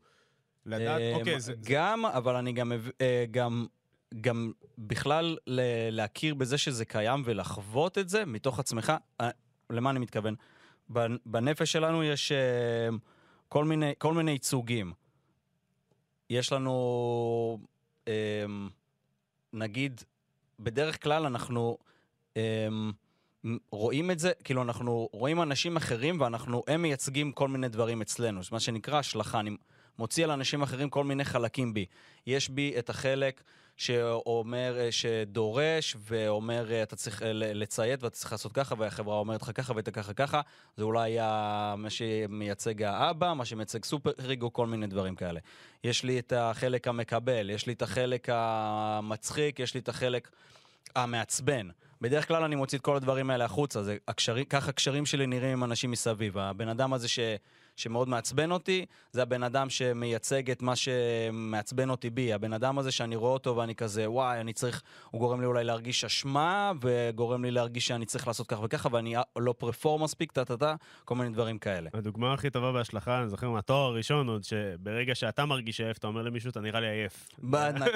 לדעת, אה, אוקיי, זה... זה- גם, אבל אני גם, אה, גם, גם בכלל להכיר בזה שזה קיים ולחוות את זה מתוך עצמך. אה, למה אני מתכוון? בנ- בנפש שלנו יש אה, כל מיני, כל מיני ייצוגים. יש לנו, אה, נגיד, בדרך כלל אנחנו אה, רואים את זה, כאילו אנחנו רואים אנשים אחרים ואנחנו, הם מייצגים כל מיני דברים אצלנו, זה מה שנקרא השלכה. אני מוציא על אנשים אחרים כל מיני חלקים בי. יש בי את החלק שאומר, אה, שדורש ואומר, אה, אתה צריך אה, לציית ואתה צריך לעשות ככה, והחברה אומרת לך ככה ואתה ככה ככה. זה אולי מה שמייצג האבא, מה שמייצג סופר ריגו, כל מיני דברים כאלה. יש לי את החלק המקבל, יש לי את החלק המצחיק, יש לי את החלק המעצבן. בדרך כלל אני מוציא את כל הדברים האלה החוצה, זה הקשרים, ככה הקשרים שלי נראים עם אנשים מסביב. הבן אדם הזה ש... שמאוד מעצבן אותי, זה הבן אדם שמייצג את מה שמעצבן אותי בי. הבן אדם הזה שאני רואה אותו ואני כזה, וואי, אני צריך, הוא גורם לי אולי להרגיש אשמה, וגורם לי להרגיש שאני צריך לעשות כך וככה, ואני לא פרפור מספיק, טה-טה-טה, כל מיני דברים כאלה. הדוגמה הכי טובה בהשלכה, אני זוכר מהתואר הראשון עוד, שברגע שאתה מרגיש עייף, אתה אומר למישהו, אתה נראה לי עייף.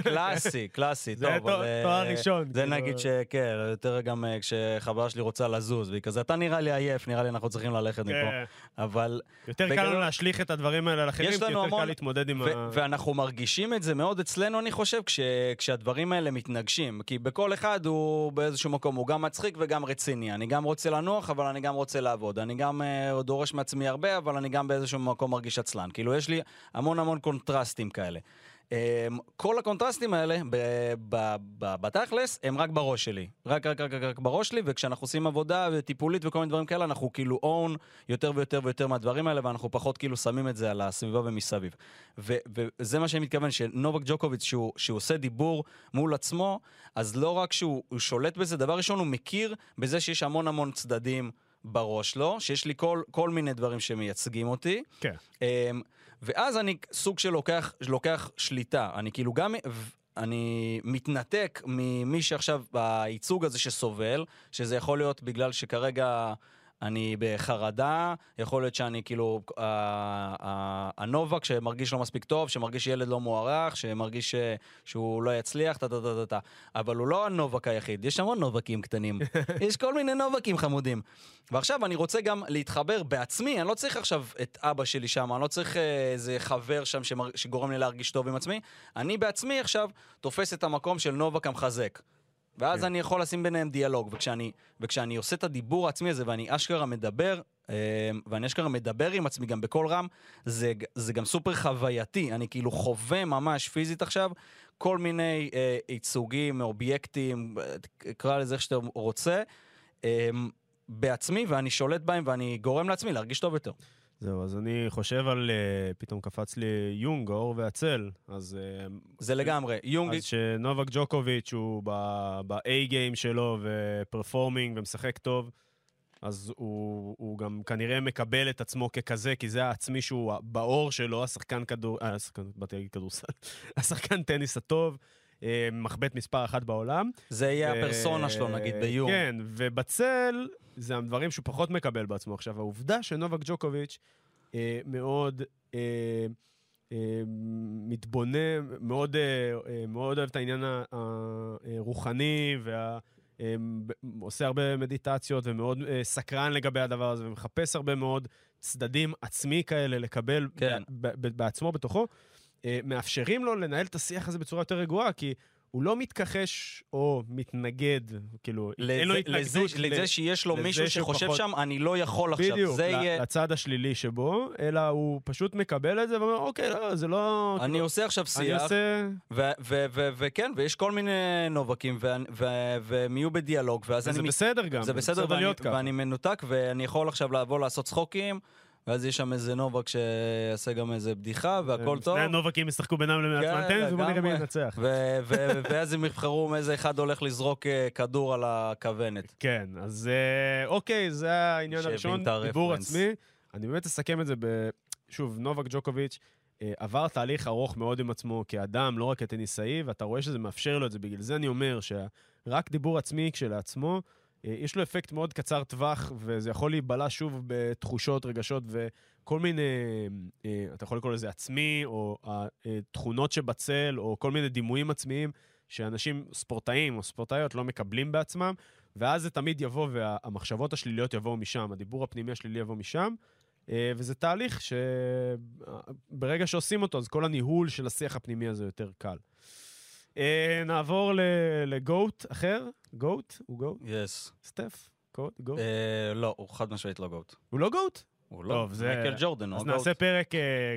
קלאסי, קלאסי, טוב. זה תואר אה, ראשון. זה כאילו. נגיד שכן, יותר גם אה, כשחברה שלי רוצה לזוז, והיא כזה, אתה נראה לי עייף, נראה לי אנחנו צריכים ללכת מפה. כן. אבל... יותר קל לנו להשליך את הדברים האלה על אחרים, כי יותר המון... קל להתמודד עם ה... ואנחנו מרגישים את זה מאוד אצלנו, אני חושב, כש... כשהדברים האלה מתנגשים. כי בכל אחד הוא באיזשהו מקום, הוא גם מצחיק וגם רציני. אני גם רוצה לנוח, אבל אני גם רוצה לעבוד. אני גם uh, דורש מעצמי הרבה, אבל אני גם באיזשהו מקום מרגיש עצלן. כאילו, יש לי המון המון קונטרסטים כאלה. אמ, כל הקונטרסטים האלה בתכלס הם רק בראש שלי. רק, רק, רק, רק בראש שלי, וכשאנחנו עושים עבודה טיפולית וכל מיני דברים כאלה, אנחנו כאילו און יותר ויותר ויותר מהדברים האלה, ואנחנו פחות כאילו שמים את זה על הסביבה ומסביב. ו, וזה מה שאני מתכוון, שנובק ג'וקוביץ', שהוא, שהוא עושה דיבור מול עצמו, אז לא רק שהוא שולט בזה, דבר ראשון, הוא מכיר בזה שיש המון המון צדדים. בראש לו, שיש לי כל, כל מיני דברים שמייצגים אותי. כן. אמ, ואז אני סוג של לוקח, לוקח שליטה. אני כאילו גם... אני מתנתק ממי שעכשיו בייצוג הזה שסובל, שזה יכול להיות בגלל שכרגע אני בחרדה, יכול להיות שאני כאילו, הנובק שמרגיש לא מספיק טוב, שמרגיש ילד לא מוערך, שמרגיש שהוא לא יצליח, טה טה טה טה. אבל הוא לא הנובק היחיד, יש המון נובקים קטנים. (laughs) יש כל מיני נובקים חמודים. ועכשיו אני רוצה גם להתחבר בעצמי, אני לא צריך עכשיו את אבא שלי שם, אני לא צריך אה, איזה חבר שם שמר... שגורם לי להרגיש טוב עם עצמי. אני בעצמי עכשיו תופס את המקום של נובק המחזק. ואז כן. אני יכול לשים ביניהם דיאלוג. וכשאני, וכשאני עושה את הדיבור העצמי הזה ואני אשכרה מדבר, אה, ואני אשכרה מדבר עם עצמי גם בקול רם, זה, זה גם סופר חווייתי. אני כאילו חווה ממש פיזית עכשיו כל מיני אה, ייצוגים, אובייקטים, קרא לזה איך שאתה רוצה, אה, בעצמי, ואני שולט בהם ואני גורם לעצמי להרגיש טוב יותר. זהו, אז אני חושב על, uh, פתאום קפץ לי יונג, האור והצל, אז... Uh, זה לגמרי, יונג... אז שנובק ג'וקוביץ' הוא ב-A גיים שלו ופרפורמינג ומשחק טוב, אז הוא, הוא גם כנראה מקבל את עצמו ככזה, כי זה העצמי שהוא באור שלו, השחקן כדור... אה, השחקן, באתי להגיד כדורסל. (laughs) השחקן טניס הטוב. אה, מחבט מספר אחת בעולם. זה יהיה הפרסונה שלו, נגיד, ביום. כן, ובצל, זה הדברים שהוא פחות מקבל בעצמו. עכשיו, העובדה שנובק ג'וקוביץ' אה, מאוד... אה, אה, מתבונן, מאוד, אה, אה מאוד אוהב את העניין הרוחני, וה, אה, עושה הרבה מדיטציות ומאוד אה, סקרן לגבי הדבר הזה, ומחפש הרבה מאוד צדדים עצמי כאלה לקבל כן. בעצמו, בתוכו. אה, מאפשרים לו לנהל את השיח הזה בצורה יותר רגועה, כי הוא לא מתכחש או מתנגד, כאילו, לזה, אין לו התנגדות. לזה, לזה שיש לו מישהו שחושב פחות... שם, אני לא יכול עכשיו, בדיוק, זה יהיה... לצד השלילי שבו, אלא הוא פשוט מקבל את זה ואומר, אוקיי, לא, זה לא... אני כאילו, עושה עכשיו שיח, אני עושה... וכן, ויש כל מיני נובקים, והם יהיו בדיאלוג, ואז אני... זה בסדר גם, זה בסדר, ואני. ואני מנותק, ואני יכול עכשיו לבוא לעשות צחוקים. ואז יש שם איזה נובק שיעשה גם איזה בדיחה, והכל טוב. שני הנובקים ישחקו בינם למעצמם טניס, ובוא נראה מי ינצח. ואז הם יבחרו איזה אחד הולך לזרוק אה, כדור על הכוונת. כן, אז אה, אוקיי, זה העניין הראשון, דיבור עצמי. אני באמת אסכם את זה ב... שוב, נובק ג'וקוביץ' אה, עבר תהליך ארוך מאוד עם עצמו כאדם, לא רק כטניסאי, ואתה רואה שזה מאפשר לו את זה. בגלל זה אני אומר שרק דיבור עצמי כשלעצמו, יש לו אפקט מאוד קצר טווח, וזה יכול להיבלע שוב בתחושות, רגשות וכל מיני, אה, אתה יכול לקרוא לזה עצמי, או התכונות שבצל, או כל מיני דימויים עצמיים שאנשים, ספורטאים או ספורטאיות, לא מקבלים בעצמם, ואז זה תמיד יבוא, והמחשבות השליליות יבואו משם, הדיבור הפנימי השלילי יבוא משם. אה, וזה תהליך שברגע שעושים אותו, אז כל הניהול של השיח הפנימי הזה יותר קל. Uh, נעבור ל GOAT אחר. GOAT? הוא GOAT? Yes. סטף? GOAT? Uh, לא, הוא חד משמעית לא GOAT. הוא לא GOAT? הוא לא, טוב, זה- מייקל ג'ורדן, הוא אז ה GOAT. נעשה פרק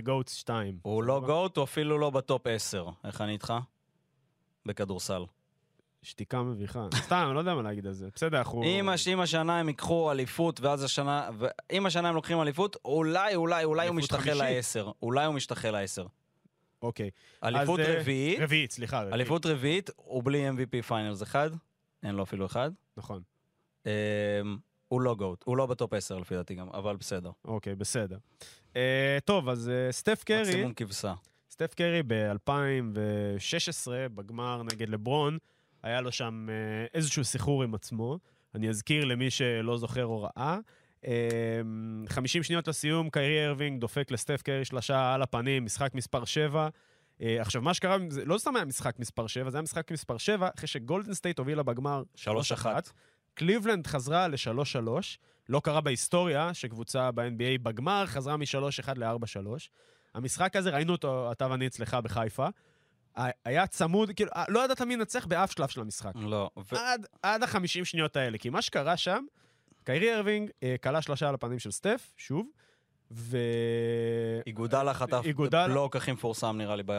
GOATs 2. הוא לא GOAT, הוא אפילו לא ב top 10. איך אני איתך? בכדורסל. שתיקה מביכה. סתם, אני לא יודע מה להגיד על זה. בסדר, אנחנו... אם הש- אם השנה הם ייקחו אליפות, ואז השנה... אם השנה הם לוקחים אליפות, אולי, אולי, אולי הוא משתחל. לעשר. אולי הוא משתחל לעשר. אוקיי. אליפות אז, אה, רביעית, רביעית, סליחה. רביעית. אליפות רביעית, הוא בלי MVP finals אחד. אין לו אפילו אחד. נכון. אמ, הוא לא GOAT, הוא לא ב top 10 לפי דעתי גם, אבל בסדר. אוקיי, בסדר. אה, טוב, אז אה, סטף קרי, מקסימום כבשה. סטף קרי ב-2016, בגמר נגד לברון, היה לו שם אה, איזשהו סחרור עם עצמו. אני אזכיר למי שלא זוכר או ראה. אה, 50 שניות לסיום, קיירי ארווינג דופק לסטף קרי שלושה על הפנים, משחק מספר 7. אה, עכשיו, מה שקרה, זה לא סתם היה משחק מספר 7, זה היה משחק מספר 7, אחרי שגולדן סטייט הובילה בגמר 3-1. קליבלנד חזרה ל-3-3, לא קרה בהיסטוריה שקבוצה ב-NBA בגמר חזרה מ-3-1 ל-4-3. המשחק הזה, ראינו אותו, אתה ואני אצלך בחיפה, היה צמוד, כאילו, לא ידעת מי ינצח באף שלב של המשחק. לא. ו- עד, עד ה-50 שניות האלה, כי מה שקרה שם, קיירי ארווינג אה, כלה שלושה על הפנים של סטף, שוב, ו... איגודלה חטף איגודלה- בלוק הכי מפורסם נראה לי ב...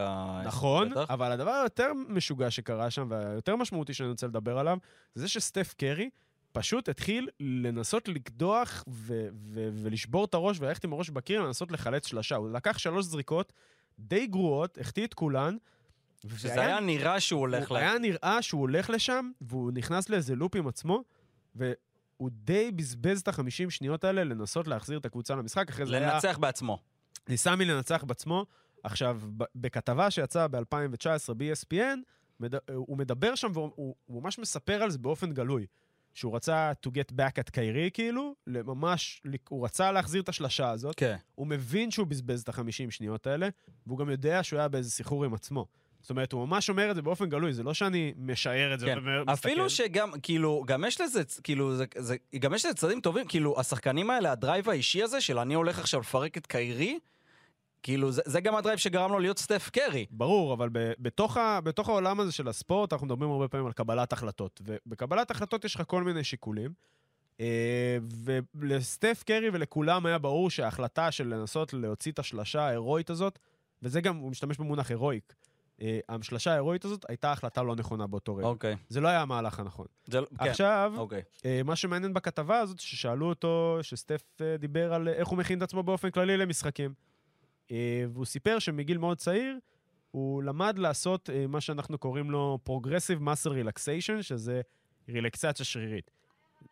נכון, בטח. אבל הדבר היותר משוגע שקרה שם, והיותר משמעותי שאני רוצה לדבר עליו, זה שסטף קרי פשוט התחיל לנסות לקדוח ו- ו- ולשבור את הראש וללכת עם הראש בקיר, לנסות לחלץ שלושה. הוא לקח שלוש זריקות די גרועות, החטיא את כולן. שזה היה נראה שהוא הולך הוא ל... היה נראה שהוא הולך לשם, והוא נכנס לאיזה לופ עם עצמו, והוא די בזבז את החמישים שניות האלה לנסות להחזיר את הקבוצה למשחק. אחרי זה היה... לנצח בעצמו. ניסה מלנצח בעצמו. עכשיו, בכתבה שיצאה ב-2019 ב-ESPN, מד... הוא מדבר שם והוא הוא, הוא ממש מספר על זה באופן גלוי. שהוא רצה to get back at קיירי, כאילו, ממש, הוא רצה להחזיר את השלשה הזאת. כן. הוא מבין שהוא בזבז את החמישים שניות האלה, והוא גם יודע שהוא היה באיזה סחרור עם עצמו. זאת אומרת, הוא ממש אומר את זה באופן גלוי, זה לא שאני משער את זה כן. ומסתכל. אפילו שגם, כאילו, גם יש לזה, כאילו, זה, זה, גם יש לזה צדדים טובים, כאילו, השחקנים האלה, ה drive האישי הזה, של אני הולך עכשיו לפרק את קיירי, כאילו, זה, זה גם ה drive שגרם לו להיות סטף קרי. ברור, אבל ב- בתוך, ה, בתוך העולם הזה של הספורט, אנחנו מדברים הרבה פעמים על קבלת החלטות. ובקבלת החלטות יש לך כל מיני שיקולים. אה, ולסטף קרי ולכולם היה ברור שההחלטה של לנסות להוציא את השלשה ההירואית הזאת, וזה גם, הוא משתמש במונח הירואיק, אה, השלשה ההירואית הזאת הייתה החלטה לא נכונה באותו רגע. אוקיי. זה לא היה המהלך הנכון. זה, כן. עכשיו, אוקיי. אה, מה שמעניין בכתבה הזאת, ששאלו אותו, שסטף אה, דיבר על איך הוא מכין את עצמו באופן כללי למשחקים. אה, והוא סיפר שמגיל מאוד צעיר, הוא למד לעשות אה, מה שאנחנו קוראים לו Progressive Muscle Relaxation, שזה רילקסציה שרירית.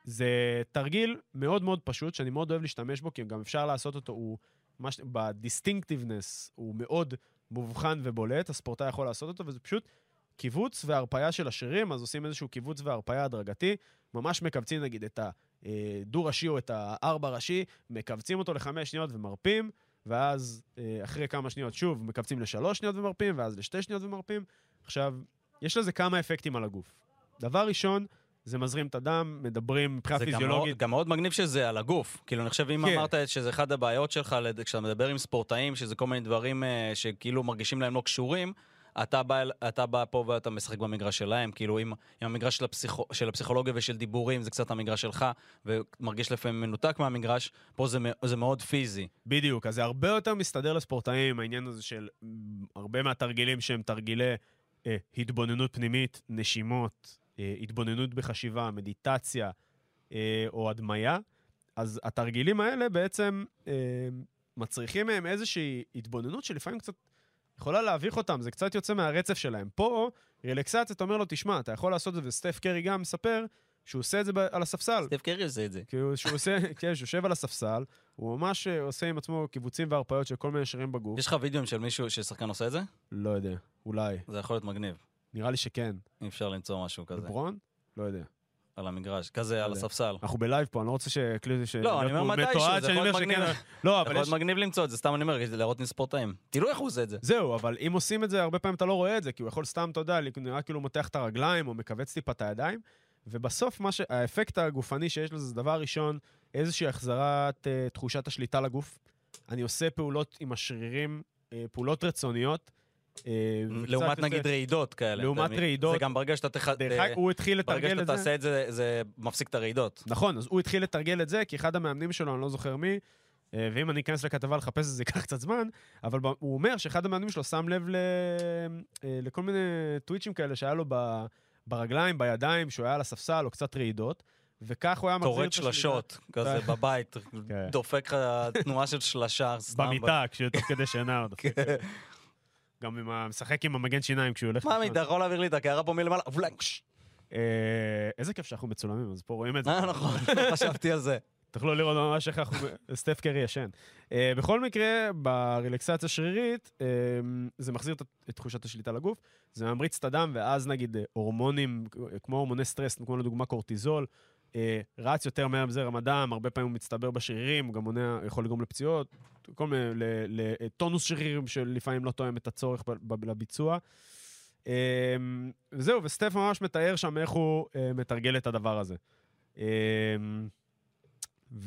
זה תרגיל מאוד מאוד פשוט, שאני מאוד אוהב להשתמש בו, כי גם אפשר לעשות אותו, הוא, מש... בדיסטינקטיבנס, הוא מאוד מובחן ובולט, הספורטאי יכול לעשות אותו, וזה פשוט קיבוץ והרפאיה של השרירים, אז עושים איזשהו קיבוץ והרפאיה הדרגתי, ממש מכווצים נגיד את הדו-ראשי או את הארבע-ראשי, מכווצים אותו לחמש שניות ומרפים, ואז אה, אחרי כמה שניות שוב מכווצים לשלוש שניות ומרפים, ואז לשתי שניות ומרפים. עכשיו, יש לזה כמה אפקטים על הגוף. דבר ראשון, זה מזרים את הדם, מדברים מבחינה זה גם מאוד, פיזיולוגית. מגניב שזה על הגוף. כאילו, אני חושב, אם כן. אמרת שזה אחד הבעיות שלך, כשאתה מדבר עם ספורטאים, שזה כל מיני דברים אה, שכאילו מרגישים להם לא קשורים, אתה בא, אתה בא פה ואתה משחק במגרש שלהם. כאילו, אם, אם המגרש של, הפסיכו, של הפסיכולוגיה ושל דיבורים זה קצת המגרש שלך, ומרגיש לפעמים מנותק מהמגרש, פה זה, זה מאוד פיזי. בדיוק, אז זה הרבה יותר מסתדר לספורטאים, העניין הזה של מ, הרבה מהתרגילים שהם תרגילי אה, התבוננות פנימית, נשימות, אה, התבוננות בחשיבה, מדיטציה אה, או הדמיה. אז התרגילים האלה בעצם אה, מצריכים מהם איזושהי התבוננות שלפעמים קצת יכולה להביך אותם, זה קצת יוצא מהרצף שלהם. פה, רילקסציה, אתה אומר לו, תשמע, אתה יכול לעשות את זה, וסטף קרי גם מספר שהוא עושה את זה על הספסל. סטף קרי עושה את זה. כאילו, שהוא עושה, (laughs) כן, שהוא יושב על הספסל, הוא ממש אה, עושה עם עצמו קיבוצים והרפאיות של כל מיני שרירים בגוף. יש לך וידאוים של מישהו, ששחקן עושה את זה? לא יודע, אולי. זה יכול להיות מגניב. נראה לי שכן. אם אפשר למצוא משהו כזה. לברון? לא יודע. על המגרש. כזה, על יודע. הספסל. אנחנו בלייב פה, אני לא רוצה שכלי... ש- לא, אני אומר מתישהו, זה שאני יכול להיות. מגניב. לא, אבל יש... מגניב למצוא את זה, סתם אני אומר, כדי להראות מספורטאים. תראו איך הוא עושה את זה. זהו, אבל אם עושים את זה, הרבה פעמים אתה לא רואה את זה, כי הוא יכול סתם, אתה יודע, נראה כאילו מותח את הרגליים או מכווץ טיפה את הידיים, ובסוף ש... האפקט הגופני שיש לזה זה דבר ראשון, איזושהי החזרת אה, תחושת השליטה לגוף. אני עושה פעולות עם השרירים, אה, פעולות רצוניות. אה, לעומת נגיד רעידות כאלה. לעומת? רעידות. זה גם ברגע שאתה תח... דרך אגב, הוא התחיל ברגע לתרגל שאתה את זה. תעשה את זה, זה מפסיק את הרעידות. נכון, אז הוא התחיל לתרגל את זה, כי אחד המאמנים שלו, אני לא זוכר מי, אה, ואם אני אכנס לכתבה לחפש את זה, ייקח קצת זמן, אבל הוא אומר שאחד המאמנים שלו שם לב ל... אה, לכל מיני טוויצ'ים כאלה שהיה לו ב... ברגליים, בידיים, שהוא היה על הספסל, או קצת רעידות, וכך הוא היה מחזיר את טורד השליטה. שלשות, כזה בבית, כן. דופק לך תנועה של שלשה, סתם. במיטה, כשהוא תוך כדי שינה עוד. גם עם ה... משחק עם המגן שיניים כשהוא הולך... מה, לישון. אתה יכול להעביר לי את הקערה פה מלמעלה? ולנקש. אה, איזה כיף שאנחנו מצולמים, אז פה רואים את זה. אה, נכון, (laughs) חשבתי על זה. תוכלו לראות ממש איך אנחנו... סטף קרי ישן. אה, בכל מקרה, ברלקסציה שרירית, זה מחזיר את תחושת השליטה לגוף, זה ממריץ את הדם, ואז נגיד הורמונים, כמו הורמוני סטרס, כמו לדוגמה קורטיזול, רץ יותר מהר בזרם הדם, הרבה פעמים הוא מצטבר בשרירים, הוא גם מונע, יכול לגרום לפציעות, כל מיני, לטונוס שרירים שלפעמים לא תואם את הצורך לביצוע. אה, וזהו, וסטף ממש מתאר שם איך הוא אה, מתרגל את הדבר הזה. אה,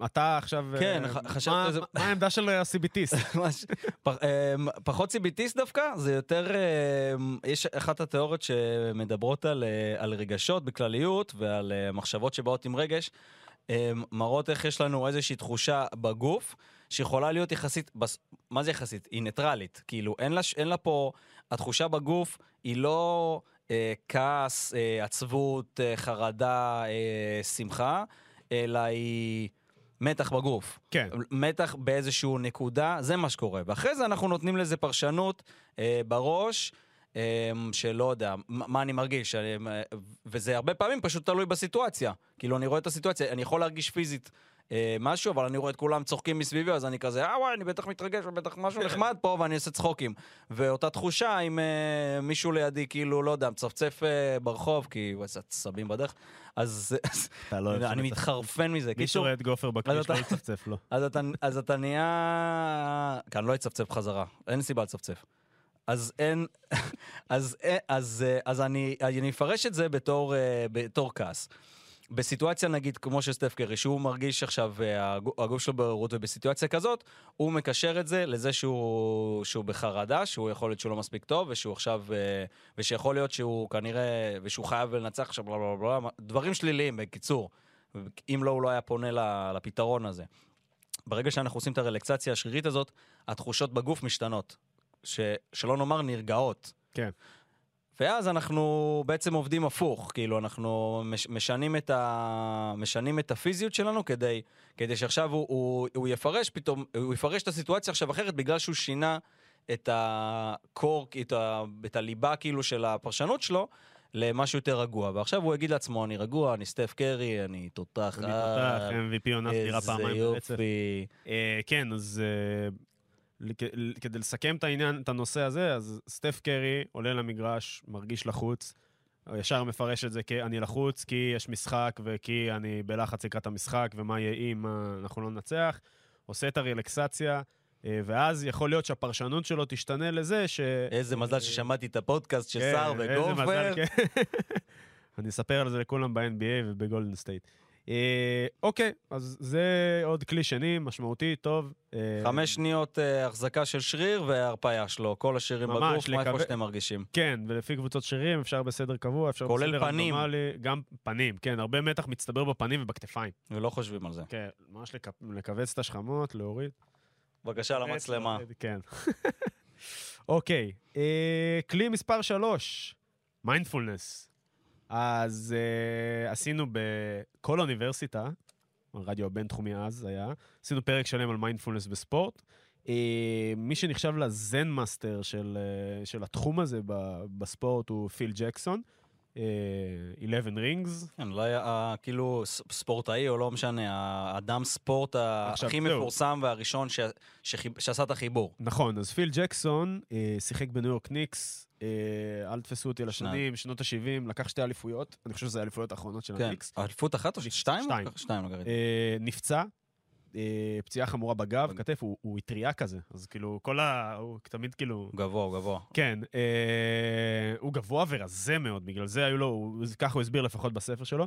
ואתה עכשיו... כן, אה, חשבתי- זה- מה העמדה של הסיביטיסט? (laughs) פח- אמ, פחות CBTיסט דווקא, זה יותר, יש אחת התיאוריות שמדברות על, אה, על רגשות בכלליות ועל אה, מחשבות שבאות עם רגש, מראות איך יש לנו איזושהי תחושה בגוף שיכולה להיות יחסית, בס- מה זה יחסית? היא ניטרלית, כאילו אין לה, אין לה פה, התחושה בגוף היא לא אה, כעס, אה, עצבות, אה, חרדה, אה, שמחה, אלא היא מתח בגוף. כן. מתח באיזשהו נקודה, זה מה שקורה. ואחרי זה אנחנו נותנים לזה פרשנות אה, בראש, אה, שלא יודע, מה, אני מרגיש, אה, וזה הרבה פעמים פשוט תלוי בסיטואציה. כאילו, אני רואה את הסיטואציה, אני יכול להרגיש פיזית. אה, משהו, אבל אני רואה את כולם צוחקים מסביבי, אז אני כזה, אה וואי, אני בטח מתרגש, ובטח משהו נחמד פה, ואני עושה צחוקים. ואותה תחושה אם אה, מישהו לידי, כאילו, לא יודע, מצפצף אה, ברחוב, כי הוא עושה עצבים בדרך, אז לא אני. מתחרפן מזה. מי שרואה את גופר בכביש לא יצפצף לו. אז אתה, נהיה... כאן לא יצפצף בחזרה, אין סיבה לצפצף. אז אין... (laughs) אז, אז, אז, אז אני, אני אפרש את זה בתור, אה, בתור כעס. בסיטואציה נגיד כמו של סטף קרי, שהוא מרגיש עכשיו, אה, הגו- הגוף שלו בעוררות, ובסיטואציה כזאת, הוא מקשר את זה לזה שהוא, שהוא בחרדה, שהוא יכול להיות שהוא לא מספיק טוב, ושהוא עכשיו, אה, ושיכול להיות שהוא כנראה, ושהוא חייב לנצח עכשיו, בלה בלה בלה, בלה, דברים שליליים, בקיצור. אם לא, הוא לא היה פונה לפתרון הזה. ברגע שאנחנו עושים את הרלקסציה השרירית הזאת, התחושות בגוף משתנות. ש, שלא נאמר נרגעות. כן. ואז אנחנו בעצם עובדים הפוך, כאילו אנחנו מש, משנים, את ה, משנים את הפיזיות שלנו כדי, כדי שעכשיו הוא, הוא, הוא יפרש פתאום, הוא יפרש את הסיטואציה עכשיו אחרת בגלל שהוא שינה את הקור, את, ה, את הליבה כאילו של הפרשנות שלו למשהו יותר רגוע. ועכשיו הוא יגיד לעצמו, אני רגוע, אני סטף קרי, אני תותח. אני תותח, MVP עונה סגירה פעמיים איזה ברצף. יופי. אה, כן, אז אה, כדי לסכם את העניין, את הנושא הזה, אז סטף קרי עולה למגרש, מרגיש לחוץ, ישר מפרש את זה כ"אני לחוץ כי יש משחק וכי אני בלחץ לקראת המשחק ומה יהיה אם אנחנו לא ננצח", עושה את הרלקסציה, אה, ואז יכול להיות שהפרשנות שלו תשתנה לזה ש... איזה מזל ששמעתי את הפודקאסט של סער כן. (laughs) אני אספר על זה לכולם ב-NBA ובגולדן סטייט. אה, אוקיי, אז זה עוד כלי שני, משמעותי, טוב. אה, חמש שניות אה, החזקה של שריר והרפאיה שלו, כל השרירים ממש, בגוף, מה איפה לקווה- שאתם מרגישים. כן, ולפי קבוצות שרירים אפשר בסדר קבוע, אפשר כולל בסדר פנים. רנדומלי, גם פנים, כן, הרבה מתח מצטבר בפנים ובכתפיים. ולא חושבים על זה. כן, ממש לכ- לכווץ את השכמות, להוריד. בבקשה למצלמה. כן. (laughs) אוקיי, אה, כלי מספר שלוש, מיינדפולנס. אז אה, עשינו בכל אוניברסיטה, הרדיו הבינתחומי אז היה, עשינו פרק שלם על מיינדפולנס בספורט. אה, מי שנחשב לזן master של, אה, של התחום הזה ב- בספורט הוא פיל ג'קסון, אה, 11 rings. כן, לא היה, אה, כאילו ספורטאי או לא משנה, האדם ספורט הכי. מפורסם והראשון שעשה את החיבור. נכון, אז פיל ג'קסון שיחק בניו יורק ניקס, אל תפסו אותי על השנים, שנות ה-70, לקח שתי אליפויות, אני חושב שזה האליפויות האחרונות של כן. הניקס. אליפות אחת או שתיים? שתיים. שתיים, לא. אה, נפצע, אה, פציעה חמורה בגב, בג- כתף, הוא, אטריה כזה, אז כאילו, כל ה... הוא תמיד כאילו... גבוה, הוא גבוה. כן, אה, הוא גבוה ורזה מאוד, בגלל זה היו לו, ככה הוא הסביר לפחות בספר שלו.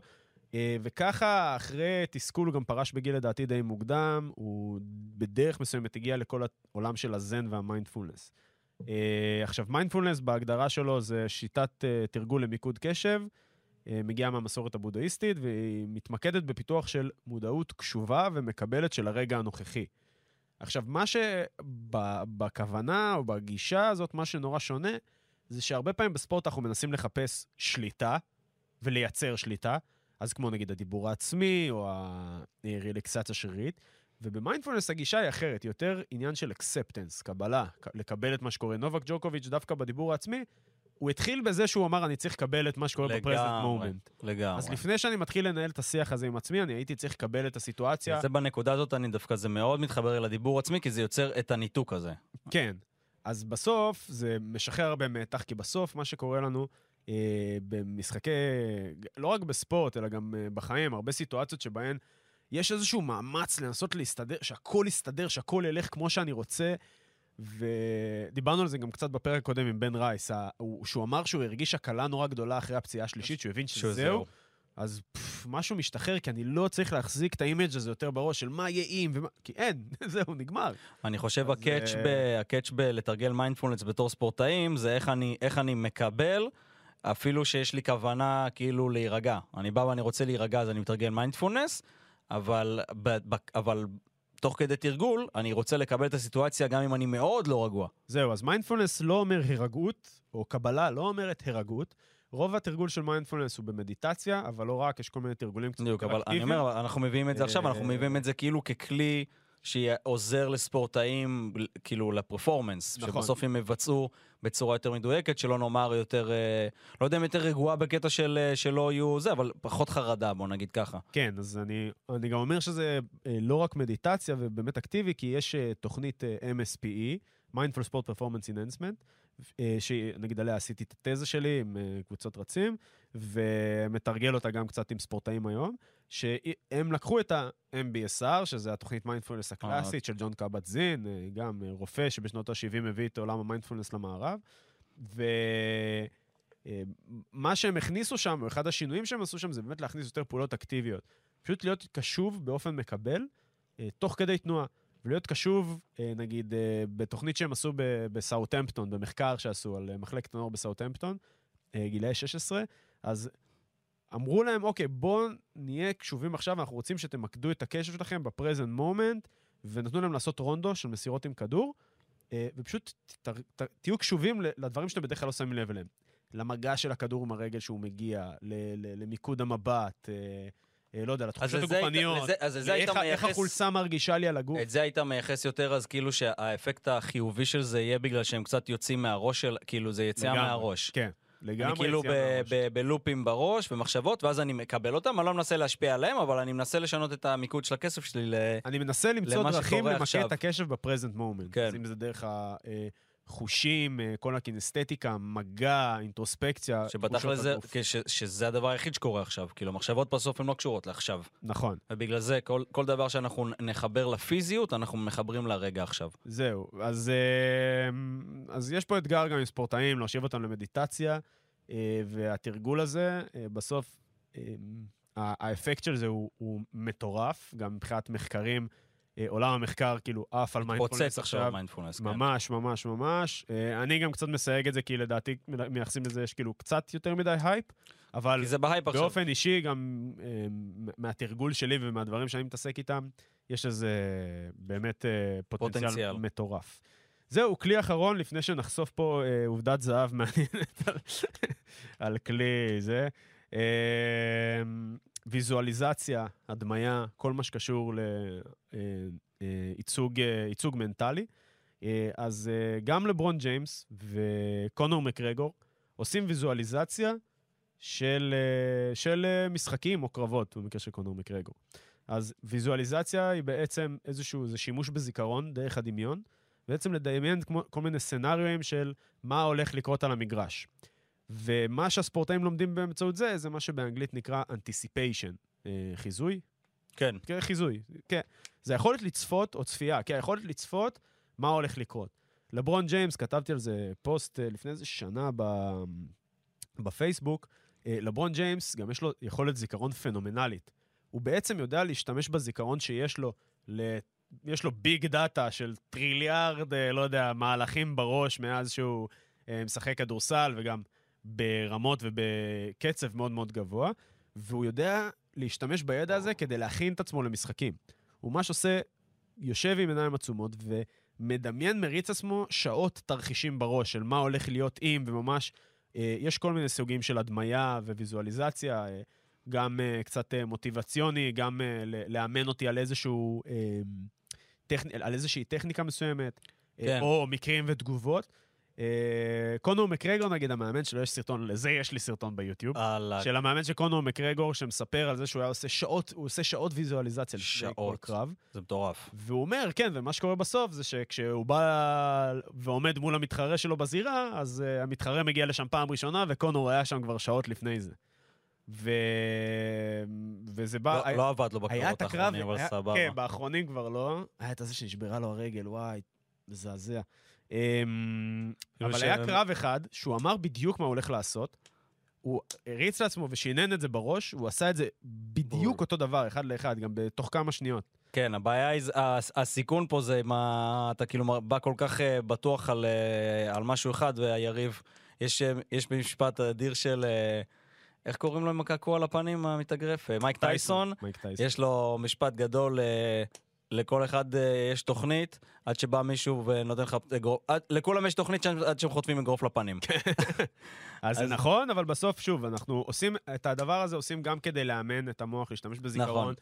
אה, וככה, אחרי תסכול, הוא גם פרש בגיל לדעתי די מוקדם, הוא בדרך מסוימת הגיע לכל העולם של הזן והמיינדפולנס. אה, עכשיו, מיינדפולנס בהגדרה שלו זה שיטת אה, תרגול למיקוד קשב, אה, מגיעה מהמסורת הבודהיסטית, והיא מתמקדת בפיתוח של מודעות קשובה ומקבלת של הרגע הנוכחי. עכשיו, מה שבכוונה או בגישה הזאת, מה שנורא שונה, זה שהרבה פעמים בספורט אנחנו מנסים לחפש שליטה ולייצר שליטה, אז כמו נגיד הדיבור העצמי או הרלקסציה השרירית, ובמיינדפולנס הגישה היא אחרת, היא יותר עניין של acceptance, קבלה, לקבל את מה שקורה. נובק ג'וקוביץ', דווקא בדיבור העצמי, הוא התחיל בזה שהוא אמר, אני צריך לקבל את מה שקורה ב present moment. לגמרי. אז לפני שאני מתחיל לנהל את השיח הזה עם עצמי, אני הייתי צריך לקבל את הסיטואציה. זה בנקודה הזאת, אני דווקא, זה מאוד מתחבר אל הדיבור עצמי, כי זה יוצר את הניתוק הזה. כן. אז בסוף זה משחרר הרבה מתח, כי בסוף מה שקורה לנו אה, במשחקי, לא רק בספורט, אלא גם אה, בחיים, הרבה סיטואציות שבהן יש איזשהו מאמץ לנסות להסתדר, שהכל יסתדר, שהכל ילך כמו שאני רוצה. ודיברנו על זה גם קצת בפרק הקודם עם בן רייס, שהוא אמר שהוא הרגיש הקלה נורא גדולה אחרי הפציעה השלישית, שהוא הבין שזהו. אז פף, משהו משתחרר, כי אני לא צריך להחזיק את ה-image הזה יותר בראש של מה יהיה אם, ומה... כי אין, (laughs) זהו, נגמר. אני חושב ה-catch uh... ב... ה-catch בלתרגל מיינדפולנס בתור ספורטאים, זה איך אני, איך אני מקבל, אפילו שיש לי כוונה כאילו להירגע. אני בא ואני רוצה להירגע, אז אני מתרגל מיינדפולנס, אבל, ב... ב... אבל תוך כדי תרגול, אני רוצה לקבל את הסיטואציה גם אם אני מאוד לא רגוע. זהו, אז מיינדפולנס לא אומר הירגעות, או קבלה לא אומרת הירגעות. רוב התרגול של מיינדפולנס הוא במדיטציה, אבל לא רק, יש כל מיני תרגולים קצת אקטיביים. אבל אני אומר, אנחנו מביאים את זה עכשיו, אנחנו מביאים את זה כאילו ככלי שעוזר לספורטאים, כאילו ל performance, נכון. שבסוף הם יבצעו בצורה יותר מדויקת, שלא נאמר יותר, אה, לא יודע אם יותר רגועה בקטע של אה, שלא יהיו זה, אבל פחות חרדה, בוא נגיד ככה. כן, אז אני, אני גם אומר שזה אה, לא רק מדיטציה ובאמת אקטיבי, כי יש תוכנית MSPE, Mindful Sport Performance Enhancement, שנגיד עליה עשיתי את התזה שלי עם קבוצות רצים, ומתרגל אותה גם קצת עם ספורטאים היום. שהם לקחו את ה-MBSR, שזה התוכנית מיינדפולנס הקלאסית של ג'ון קאבט זין, אה, גם אה, רופא שבשנות ה-70 הביא את עולם המיינדפולנס למערב. ומה אה, שהם הכניסו שם, או אחד השינויים שהם עשו שם, זה באמת להכניס יותר פעולות אקטיביות. פשוט להיות קשוב באופן מקבל, תוך כדי תנועה. ולהיות קשוב, נגיד, בתוכנית שהם עשו בסאוטהמפטון, במחקר שעשו על מחלקת הנוער בסאוטהמפטון, גילאי 16, אז אמרו להם, אוקיי, בואו נהיה קשובים עכשיו, אנחנו רוצים שתמקדו את הקשב שלכם בפרזנט מומנט, ונתנו להם לעשות רונדו של מסירות עם כדור, אה, ופשוט ת, ת, תהיו קשובים לדברים שאתם בדרך כלל לא שמים לב אליהם. למגע של הכדור עם הרגל שהוא מגיע, ל, ל, למיקוד המבט, אה, אה, לא יודע, לתחושות הגופניות, איך החולצה מרגישה לי על הגוף. את זה היית מייחס יותר, אז כאילו שהאפקט החיובי של זה יהיה בגלל שהם קצת יוצאים מהראש של, כאילו זה יציאה מהראש. כן. לגמרי אני כאילו בלופים בראש, במחשבות, ואז אני מקבל אותם, אני לא מנסה להשפיע עליהם, אבל אני מנסה לשנות את המיקוד של הכסף שלי ל... אני מנסה למצוא דרכים למקד את הקשב בפרזנט מומנט. כן. אז אם זה דרך ה... חושים, אה, כל הקינסתטיקה, מגע, אינטרוספקציה. שבתכל'ס זה, כש, שזה הדבר היחיד שקורה עכשיו. כאילו, מחשבות בסוף הן לא קשורות לעכשיו. נכון. ובגלל זה, כל, כל דבר שאנחנו נחבר לפיזיות, אנחנו מחברים לרגע עכשיו. זהו. אז, אה, אז יש פה אתגר גם עם ספורטאים, להושיב אותם למדיטציה, אה, והתרגול הזה, בסוף, האפקט של זה הוא, הוא מטורף, גם מבחינת מחקרים. אה, עולם המחקר כאילו עף על מיינדפולנס עכשיו. פוצץ עכשיו מיינדפולנס, כן. ממש, ממש, ממש. אה, אני גם קצת מסייג את זה, כי לדעתי מייחסים לזה, יש כאילו קצת יותר מדי הייפ, אבל כי זה בהייפ עכשיו. באופן אישי, גם אה, מהתרגול שלי ומהדברים שאני מתעסק איתם, יש איזה באמת פוטנציאל, פוטנציאל מטורף. זהו, כלי אחרון, לפני שנחשוף פה אה, עובדת זהב (laughs) מעניינת על, על כלי זה. אה, ויזואליזציה, הדמיה, כל מה שקשור לייצוג אה, אה, ייצוג מנטלי. אה, אז גם לברון ג'יימס וקונור מקרגור עושים ויזואליזציה של, של משחקים או קרבות, במקרה של קונור מקרגור. אז ויזואליזציה היא בעצם איזשהו, זה שימוש בזיכרון דרך הדמיון, בעצם לדמיין כל מיני סצנריואים של מה הולך לקרות על המגרש. ומה שהספורטאים לומדים באמצעות זה, זה מה שבאנגלית נקרא anticipation, אה, חיזוי? כן. כן, חיזוי, כן. זה היכולת לצפות, או צפייה, כן, היכולת לצפות מה הולך לקרות. לברון ג'יימס, כתבתי על זה פוסט אה, לפני איזה שנה ב... בפייסבוק, אה, לברון ג'יימס, גם יש לו יכולת זיכרון פנומנלית. הוא בעצם יודע להשתמש בזיכרון שיש לו, ל... יש לו big data של טריליארד, לא יודע, מהלכים בראש מאז שהוא משחק כדורסל, וגם ברמות ובקצב מאוד מאוד גבוה, והוא יודע להשתמש בידע הזה כדי להכין את עצמו למשחקים. הוא ממש עושה, יושב עם עיניים עצומות ומדמיין, מריץ עצמו שעות תרחישים בראש של מה הולך להיות אם, וממש, אה, יש כל מיני סוגים של הדמיה וויזואליזציה, אה, גם אה, קצת אה, מוטיבציוני, גם אה, לאמן אותי על איזשהו... אה, טכנ... על איזושהי טכניקה מסוימת, כן. כן. או מקרים ותגובות. אה, קונור מקרגור, נגיד, המאמן שלו, יש סרטון, לזה יש לי סרטון ביוטיוב. של המאמן של קונור מקרגור, שמספר על זה שהוא היה עושה שעות, הוא עושה שעות ויזואליזציה לפני כל. קרב. זה מטורף. והוא אומר, כן, ומה שקורה בסוף זה שכשהוא בא ועומד מול המתחרה שלו בזירה, אז uh, המתחרה מגיע לשם פעם ראשונה, וקונור היה שם כבר שעות לפני זה. ו... וזה בא... לא- לא עבד לו היה בקרבות האחרונים, אבל היה- סבבה. כן, באחרונים כבר לא. היה את הזה שנשברה לו הרגל, וואי, מזעזע. אמ, כאילו אבל היה קרב אחד שהוא אמר בדיוק מה הוא הולך לעשות. הוא הריץ לעצמו ושינן את זה בראש, הוא עשה את זה בדיוק. אותו דבר, אחד לאחד, גם בתוך כמה שניות. כן, הבעיה היא, הס- הסיכון פה זה מה, אתה כאילו בא כל כך אה, בטוח על, אה, על משהו אחד, והיריב, יש, אה, יש משפט אדיר של, איך קוראים לו עם הקעקוע על הפנים המתאגרף? מייק טייסון. מייק טייסון. יש לו משפט גדול, לכל אחד אה, יש תוכנית, עד שבא מישהו ונותן לך אגרוף, עד- לכולם יש תוכנית עד שהם חוטפים אגרוף לפנים. (laughs) אז זה נכון, אבל בסוף, שוב, אנחנו עושים, את הדבר הזה עושים גם כדי לאמן את המוח, להשתמש בזיכרון. נכון.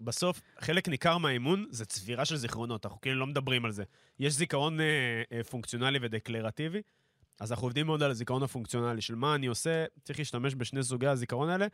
בסוף, חלק ניכר מהאימון זה צבירה של זיכרונות, אנחנו כאילו לא מדברים על זה. יש זיכרון אה, אה, פונקציונלי ודקלרטיבי, אז אנחנו עובדים מאוד על הזיכרון הפונקציונלי, של מה אני עושה, צריך להשתמש בשני סוגי הזיכרון האלה,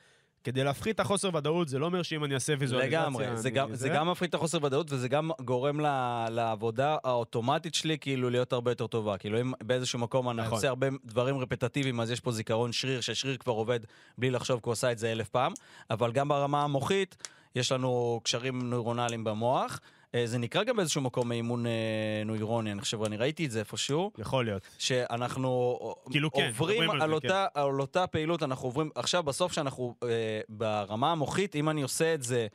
כדי להפחית את החוסר ודאות, זה לא אומר שאם אני אעשה ויזואליזציה... לגמרי, זה אני- גם, זה גם מפחית את החוסר ודאות וזה גם גורם ל- לעבודה האוטומטית שלי כאילו להיות הרבה יותר טובה. כאילו אם באיזשהו מקום אני נכון. עושה הרבה דברים רפטטיביים, אז יש פה זיכרון שריר, ששריר כבר עובד בלי לחשוב כי הוא עשה את זה אלף פעם, אבל גם ברמה המוחית יש לנו קשרים נוירונליים במוח. אה, זה נקרא גם באיזשהו מקום אימון אה, נוירוני, אני חושב, אני ראיתי את זה איפשהו. יכול להיות. שאנחנו כאילו, כן, עוברים על על, זה, אותה, על אותה פעילות, אנחנו עוברים, עכשיו בסוף שאנחנו אה, ברמה המוחית, אם אני עושה את זה,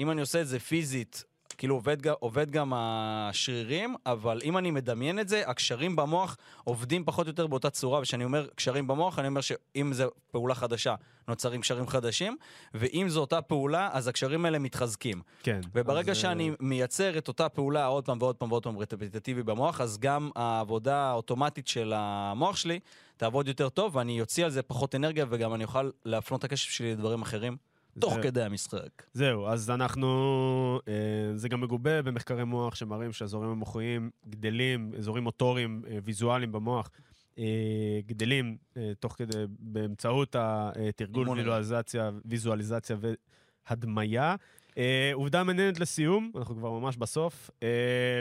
אם אני עושה את זה פיזית, כאילו עובד, עובד גם השרירים, אבל אם אני מדמיין את זה, הקשרים במוח עובדים פחות או יותר באותה צורה, וכשאני אומר קשרים במוח, אני אומר שאם זו פעולה חדשה, נוצרים קשרים חדשים, ואם זו אותה פעולה, אז הקשרים האלה מתחזקים. כן. וברגע אז, שאני אה, מייצר את אותה פעולה עוד פעם ועוד פעם ועוד פעם רפטטיבי במוח, אז גם העבודה האוטומטית של המוח שלי תעבוד יותר טוב, ואני אוציא על זה פחות אנרגיה, וגם אני אוכל להפנות את הקשב שלי לדברים אחרים, תוך זה- כדי המשחק. זהו, אז אנחנו... אה, זה גם מגובה במחקרי מוח שמראים שהאזורים המוחיים גדלים, אזורים מוטוריים אה, ויזואליים במוח אה, גדלים תוך כדי, באמצעות התרגול. ויזואליזציה, ויזואליזציה והדמיה. עובדה מעניינת לסיום, אנחנו כבר ממש בסוף.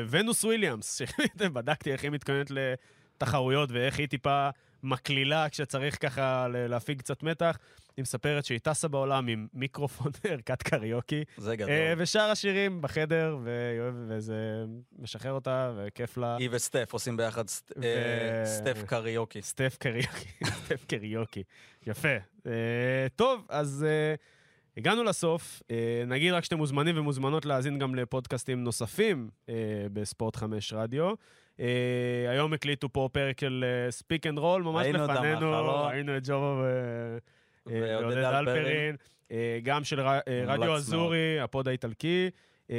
ונוס וויליאמס, (laughs) שבדקתי איך היא מתכוננת לתחרויות ואיך היא טיפה מקלילה כשצריך ככה להפיג קצת מתח. היא מספרת שהיא טסה בעולם עם מיקרופון, (laughs) ערכת קריוקי, זה גדול. אה, ושרה שירים בחדר, וזה משחרר אותה, וכיף לה. היא וסטף עושים ביחד אה, סטף קריוקי. סטף קריוקי, (laughs) סטף קריוקי. יפה. אה, טוב, אז הגענו לסוף. נגיד רק שאתם מוזמנים ומוזמנות להאזין גם לפודקאסטים נוספים בספורט 5 רדיו. היום הקליטו פה פרק של פיק אנד רול, ממש אותם לפנינו. ראינו את ג'ובו ו- ועודד ועודד אלפרין. אה, גם של אה, רדיו. אזורי, הפוד האיטלקי, אה,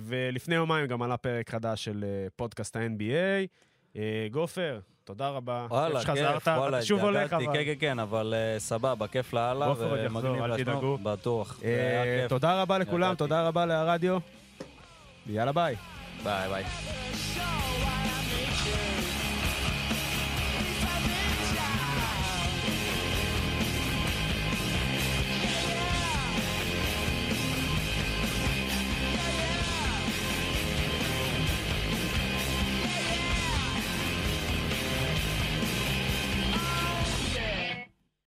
ולפני יומיים גם עלה פרק חדש של אה, פודקאסט ה-NBA. אה, גופר, תודה רבה. וואלה, כיף וואלה, התגעגעתי. כן, כן, כן, אבל אה, סבבה, כיף לאללה, ומגניב תדאגו. בטוח. אה. תודה רבה לכולם. תודה רבה לרדיו. יאללה ביי. ביי ביי.